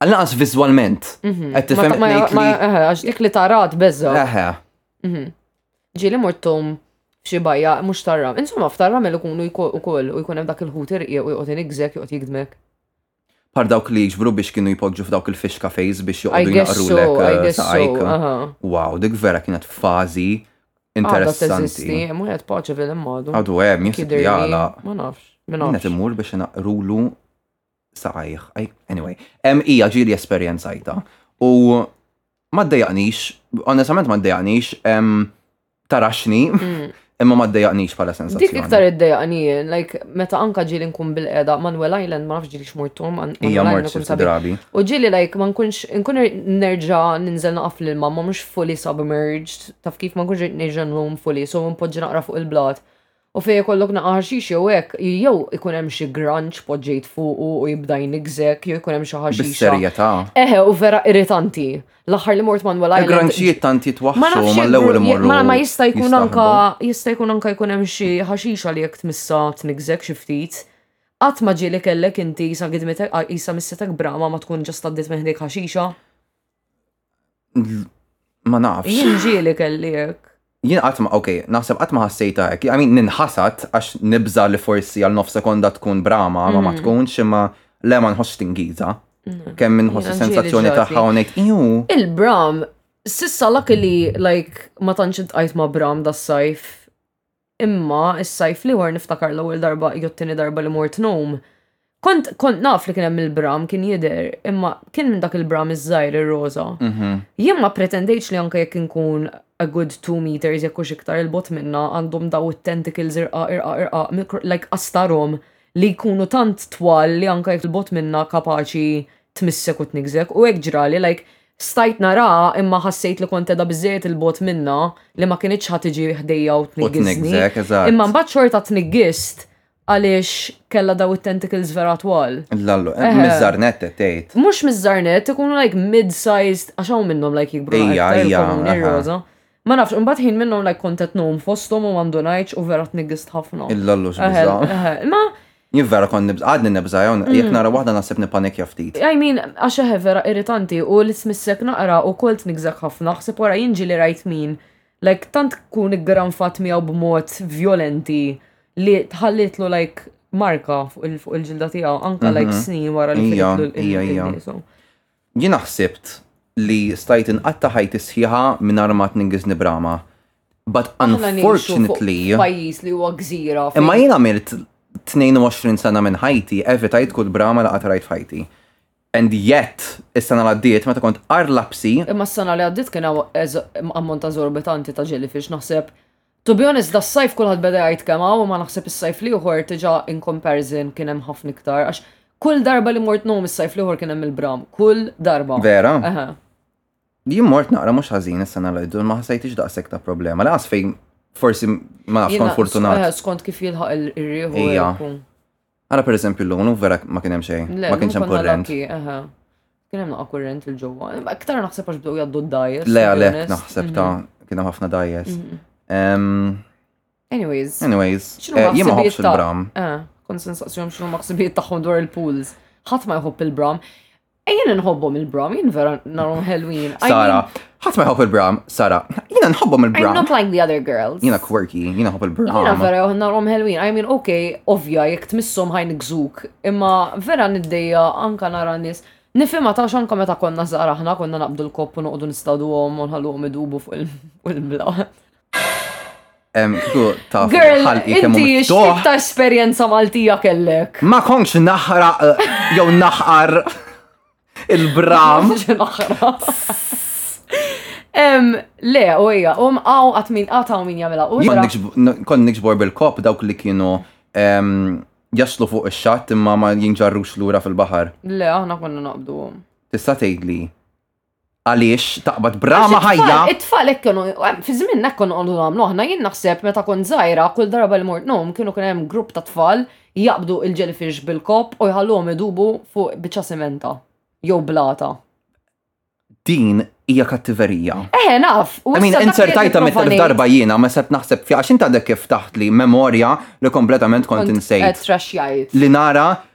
Speaker 3: għal-naqas vizualment.
Speaker 4: Mhm.
Speaker 3: Għed
Speaker 4: tifem Għax dik li tarat bezza.
Speaker 3: Eħe.
Speaker 4: Mhm. Ġili mortum xi bajja mhux tarram. Insomma, f'tarram il ikunu wkoll u jkun hemm dak il-ħut irqiq u joqgħod inigżek joqgħod jikdmek.
Speaker 3: Par dawk li jiġbru biex kienu jpoġġu f'dawk il-fish cafes biex joqogħdu
Speaker 4: jaqrulek eh,
Speaker 3: saqajk. Wow, dik vera kienet
Speaker 4: fażi
Speaker 3: interessanti.
Speaker 4: Mu qed paċi fil-immadu.
Speaker 3: Għadu hemm jisib jala.
Speaker 4: Ma nafx. Minnet
Speaker 3: immur biex naqrulu saqajh. Anyway, hemm hija ġieli esperjenzajta. U Ma ddejaqnix, onestament ma ddejaqnix, taraxni, mm. imma ma ddejaqnix bħala sensazzjoni.
Speaker 4: Dik iktar iddejaqni jien, like, meta anka ġili nkun bil-qeda, Manuel Island ma nafx ġili xmurtum,
Speaker 3: Manuel Island nkun sabi.
Speaker 4: U ġili, like, ma nkunx, nkun nerġa ninżel naqaf lil mamma mhux fully submerged, taf kif ma nkunx nerġa' nrum fully, so npoġġi naqra fuq il-blat. U fejn ikollok naqa' ħaxix jew hekk, jew ikun hemm xi granċ poġġejt fuqu u jibda jniggżek, jew ikun hemm xi ħaxixa.
Speaker 3: Bis-serjetà?
Speaker 4: Eħe, u vera irritanti. L-aħħar li mort Manwell Island.
Speaker 3: Il-granċijiet tant jitwaħħxu
Speaker 4: mal-ewwel
Speaker 3: imorru.
Speaker 4: Ma ma jista' jkun anke jista' jkun anke jkun hemm xi ħaxixa li jekk tmissha tniggżek xi ftit. Qatt ma ġieli kellek inti qisha gidmitek qisha missetek brama ma tkun ġast għaddiet minn ħdejk ħaxixa?
Speaker 3: Ma nafx.
Speaker 4: Jien ġieli kelli hekk.
Speaker 3: Jien qatt ma, ok, naħseb qatt ma ħassejta hekk. I mean, ninħasad għax nibża li forsi għal nof sekonda tkun brama, ma ma mm. tkunx imma le ma nħossx tingiza. Mm. Kemm minħoss
Speaker 4: is-sensazzjoni
Speaker 3: tagħha
Speaker 4: u
Speaker 3: ngħid iju.
Speaker 4: Il-bram, sissa lak li like ma tantx intqajt ma' bram das-sajf. Imma is-sajf l-ieħor niftakar l-ewwel darba jew t-tieni darba li mort Nome, kont kont naf li kien hemm il-bram kien jidher, imma kien minn dak il-bram iż-żgħir ir-roża.
Speaker 3: Mhm.
Speaker 4: Jien ma ppretendejtx li anke jekk inkun a good two metres jekk hux iktar 'il bogħod minnha għandhom daw it-tentacles irqaq irqaq irqaq like qastarhom li jkunu tant twal li anke jekk 'il bogħod minnha kapaċi tmissek u tniggżek u hekk ġrali like Stajt naraha imma ħassejt li kont qiegħda biżżejjed 'il bogħod minnha li ma kinitx ħa tiġi ħdejja u
Speaker 3: tniggiżni.
Speaker 4: Imma mbagħad xorta tniggist għaliex kellha daw it-tentacles vera twal.
Speaker 3: Lallu,
Speaker 4: eh,
Speaker 3: mizzarnet qed tgħid.
Speaker 4: Mhux mizzarnet, ikunu like mid-sized għax hawn minnhom like jikbru.
Speaker 3: Ija, ija.
Speaker 4: Ma nafx, imbagħad ħin minnhom like kont qed ngħum fosthom u ma ndunajtx u vera tniggist ħafna.
Speaker 3: Il-lallu x'biża.
Speaker 4: Ma
Speaker 3: Jien vera kont nibża, għadni nibża hawn,
Speaker 4: mm.
Speaker 3: jekk nara waħda naħseb nipanikja ftit.
Speaker 4: I mean, għax eħe vera irritanti u li smissek naqra u kol tnigżak ħafna, ħseb wara jinġi li rajt min. Like, tant kun iggranfat miegħu b'mod violenti li tħallitlu like marka fuq il-ġilda tiegħu anka like mhm. snin wara li
Speaker 3: ija, ija, ija. Jiena ħsibt li stajt inqatta' ħajti sħiħa mingħajr ma tningiżni b'rama. But unfortunately.
Speaker 4: Aħna ngħixu fuq pajjiż li huwa gżira.
Speaker 3: Imma jien għamilt 22 sena minn ħajti evitajt kull b'rama li qatt rajt f'ħajti. And yet, is-sena li għaddiet meta kont għar lapsi.
Speaker 4: Imma s-sena li għaddiet kien hawn ammont eżorbitanti ta' jellyfish naħseb To be honest das-sajf kulħadd beda jgħid kemm hawn imma naħseb is-sajf l-ieħor diġà in comparison kien hemm ħafna iktar għax kull darba li mort ngħum is-sajf l-ieħor kien hemm il-bram, kull darba.
Speaker 3: Vera?
Speaker 4: Eħe.
Speaker 3: Jien mort naqra mhux ħażin is-sena l ma ħasajtix daqshekk ta' problema. Laqas fejn forsi ma nafx kont fortunat.
Speaker 4: Skont kif jilħaq ir-rieħu.
Speaker 3: Għala per eżempju l-lum, l-lum vera ma kienem
Speaker 4: xej.
Speaker 3: Ma kienx hemm
Speaker 4: kurrent. Kien hemm naqqa kurrent il-ġewwa. Iktar naħseb għax bdew jgħaddu d-dajes.
Speaker 3: Le għalek naħseb ta' mhm. kien hemm ħafna dajes.
Speaker 4: Mhm. Anyways.
Speaker 3: Anyways. Eh, jien ma ħobbx il-bram.
Speaker 4: Eh, kont se nistaqsihom x'nu maħsibijiet tagħhom dwar il-pools. Ħadd ma jħobb il-bram. Ejjen nħobbhom il-bram, jien vera narhom ħelwin.
Speaker 3: Sara, ħadd ma jħobb il-bram, Sara, jiena nħobbhom il-bram.
Speaker 4: I'm not like the other girls.
Speaker 3: Jiena quirky, jiena
Speaker 4: nħobb
Speaker 3: il-bram.
Speaker 4: Jiena vera narhom ħelwin. I mean, okay, ovvja jekk tmissom ħajn gżuk, imma vera niddejja anka nara nies. Nifima ta' xanka meta konna żgħar aħna konna naqbdu l-kopp u noqogħdu nistawdu għom u nħallu għom idubu fuq il-bla.
Speaker 3: Ktu taf ħalqi kemm miftuħ.
Speaker 4: ta' esperjenza Maltija kellek.
Speaker 3: Ma konx naħra eh, jew naħar il-bram.
Speaker 4: Le, u hija, um għaw għat min għataw min jamela.
Speaker 3: Kon nikxbor bil-kop dawk li kienu jaslu fuq ix-xatt imma ma jinġarrux lura fil-baħar.
Speaker 4: Le, aħna konna naqbdu.
Speaker 3: Tista' tgħidli għaliex taqbad brama ħajja.
Speaker 4: It-tfal hekk kienu, fi żmien hekk kienu qogħdu nagħmlu aħna jien naħseb meta kont żgħira kull darba li mort nom kienu kien hemm grupp ta' tfal jaqbdu il-jellyfish bil-kopp u jħalluhom idubu fuq biċċa simenta jew blata.
Speaker 3: Din hija kattiverija.
Speaker 4: Eh, naf.
Speaker 3: I mean, insertajta mit darba jiena ma sebt naħseb fiha għax inta dek kif taħt li memorja li kompletament kont insejt. Li nara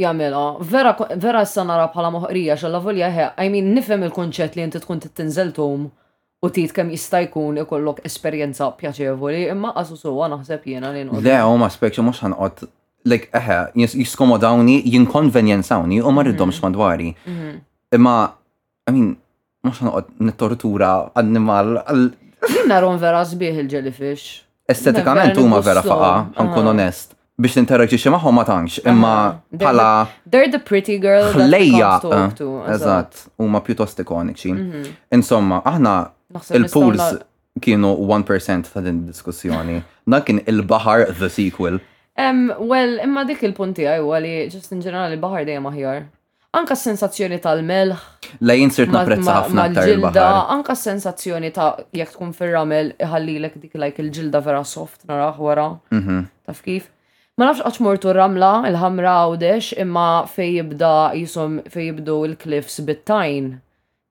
Speaker 4: jagħmilha. Vera, vera issa nara bħala moħqrija xalla volja he, I mean nifhem il-kunċett li inti tkun tittinżel tum u tit kemm jista' jkun ikollok esperjenza pjaċevoli, imma qasu sewwa naħseb jiena li nqod.
Speaker 3: Le, u ma spekx mhux ħanqod like eħe, jiskomodawni, jinkonvenjenzawni u ma rridhomx mhm. madwari. Mhm. Imma I mean, mux noqgħod nittortura annimal għal.
Speaker 4: Jien narhom vera sbieħ il-jellyfish.
Speaker 3: Estetikament huma vera faqa, nkun onest. Biex xi magħhom ma tantx, imma bħala.
Speaker 4: They're the pretty girls.
Speaker 3: Ħlejja. Eżatt, huma pjuttost ikoniċi. Mhm. Insomma, aħna il-pools kienu 1% ta' din diskussjoni. Dan kien il-bahar the sequel.
Speaker 4: Well, imma dik il-punti għaj, għali, ġust in ġenerali, bahar dejjem aħjar. Anka s-sensazzjoni tal-melħ.
Speaker 3: La jien
Speaker 4: sirt
Speaker 3: napprezza ħafna aktar il-ġilda,
Speaker 4: anka s-sensazzjoni ta' jekk tkun fir-ramel iħallilek dik like il-ġilda vera soft naraħ wara.
Speaker 3: Mhm.
Speaker 4: Taf kif? Ma nafx qatt mortu ramla, il-ħamra għawdex, imma fejn jibda jisom fejn jibdu l-cliffs bit-tajn.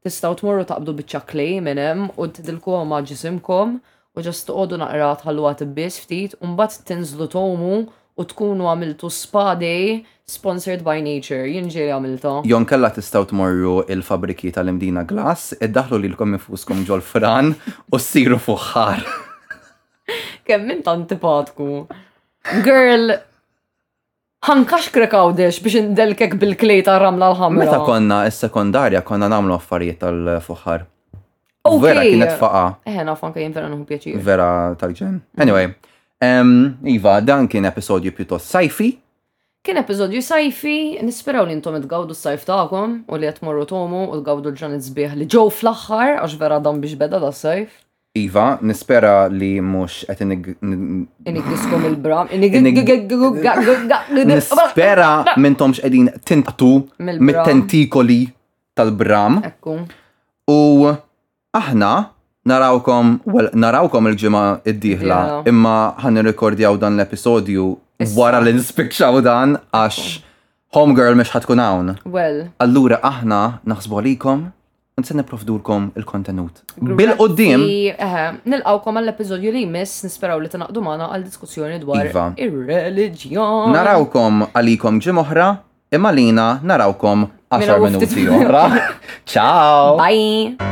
Speaker 4: Tistgħu tmorru taqbdu biċċa clay minn hemm u tidilkuha ma' ġisimkom u just toqgħodu naqra tħalluha tibbies ftit u mbagħad tinżlu tgħumu u tkunu għamiltu spa day sponsored by nature. Jien ġieli għamiltha.
Speaker 3: Jew inkella tistgħu tmorru il-fabriki tal-imdina glass, iddaħħlu lilkom infuskom ġol-fran u ssiru fuħħar.
Speaker 4: Kemm int antipatku. Girl! Ħankaxkrek Għawdex biex indelkek bil-klej tar-ramla l-ħamra.
Speaker 3: Meta konna s-sekondarja konna nagħmlu affarijiet tal-fuħħar.
Speaker 4: U
Speaker 3: vera kienet faqa.
Speaker 4: Eh, naf anke jien vera nħu pjaċir.
Speaker 3: Vera tal-ġen. Mm. Anyway, Iva, dan kien episodju pjuttost sajfi.
Speaker 4: Kien episodju sajfi, nisperaw li intom tgawdu s-sajf tagħkom u li qed morru tomu u tgawdu l-ġranet sbieħ li ġew fl-aħħar għax vera dan biex beda da sajf.
Speaker 3: Iva, nispera li mhux qed
Speaker 4: Iniggdiskom il-bra.
Speaker 3: Nispera m'intomx qegħdin
Speaker 4: tintqtu
Speaker 3: mit-tentikoli tal-bram.
Speaker 4: Ekku.
Speaker 3: U aħna narawkom, well, narawkom il-ġimgħa
Speaker 4: id-dieħla,
Speaker 3: imma ħan nirrikordjaw dan l-episodju wara li nispiċċaw dan għax Homegirl mhux ħatkun hawn.
Speaker 4: Well.
Speaker 3: Allura aħna naħsbu għalikom Se niprovdulkom il-kontenut. Bil-qoddim.
Speaker 4: Nilqawkom għall-episodju li jmiss nisperaw li tinaqdu magħna għal diskussjoni dwar
Speaker 3: iva.
Speaker 4: ir-reliġjon.
Speaker 3: Narawkom għalikom ġim oħra, imma lina narawkom 10 minuti oħra. Ciao!
Speaker 4: Bye!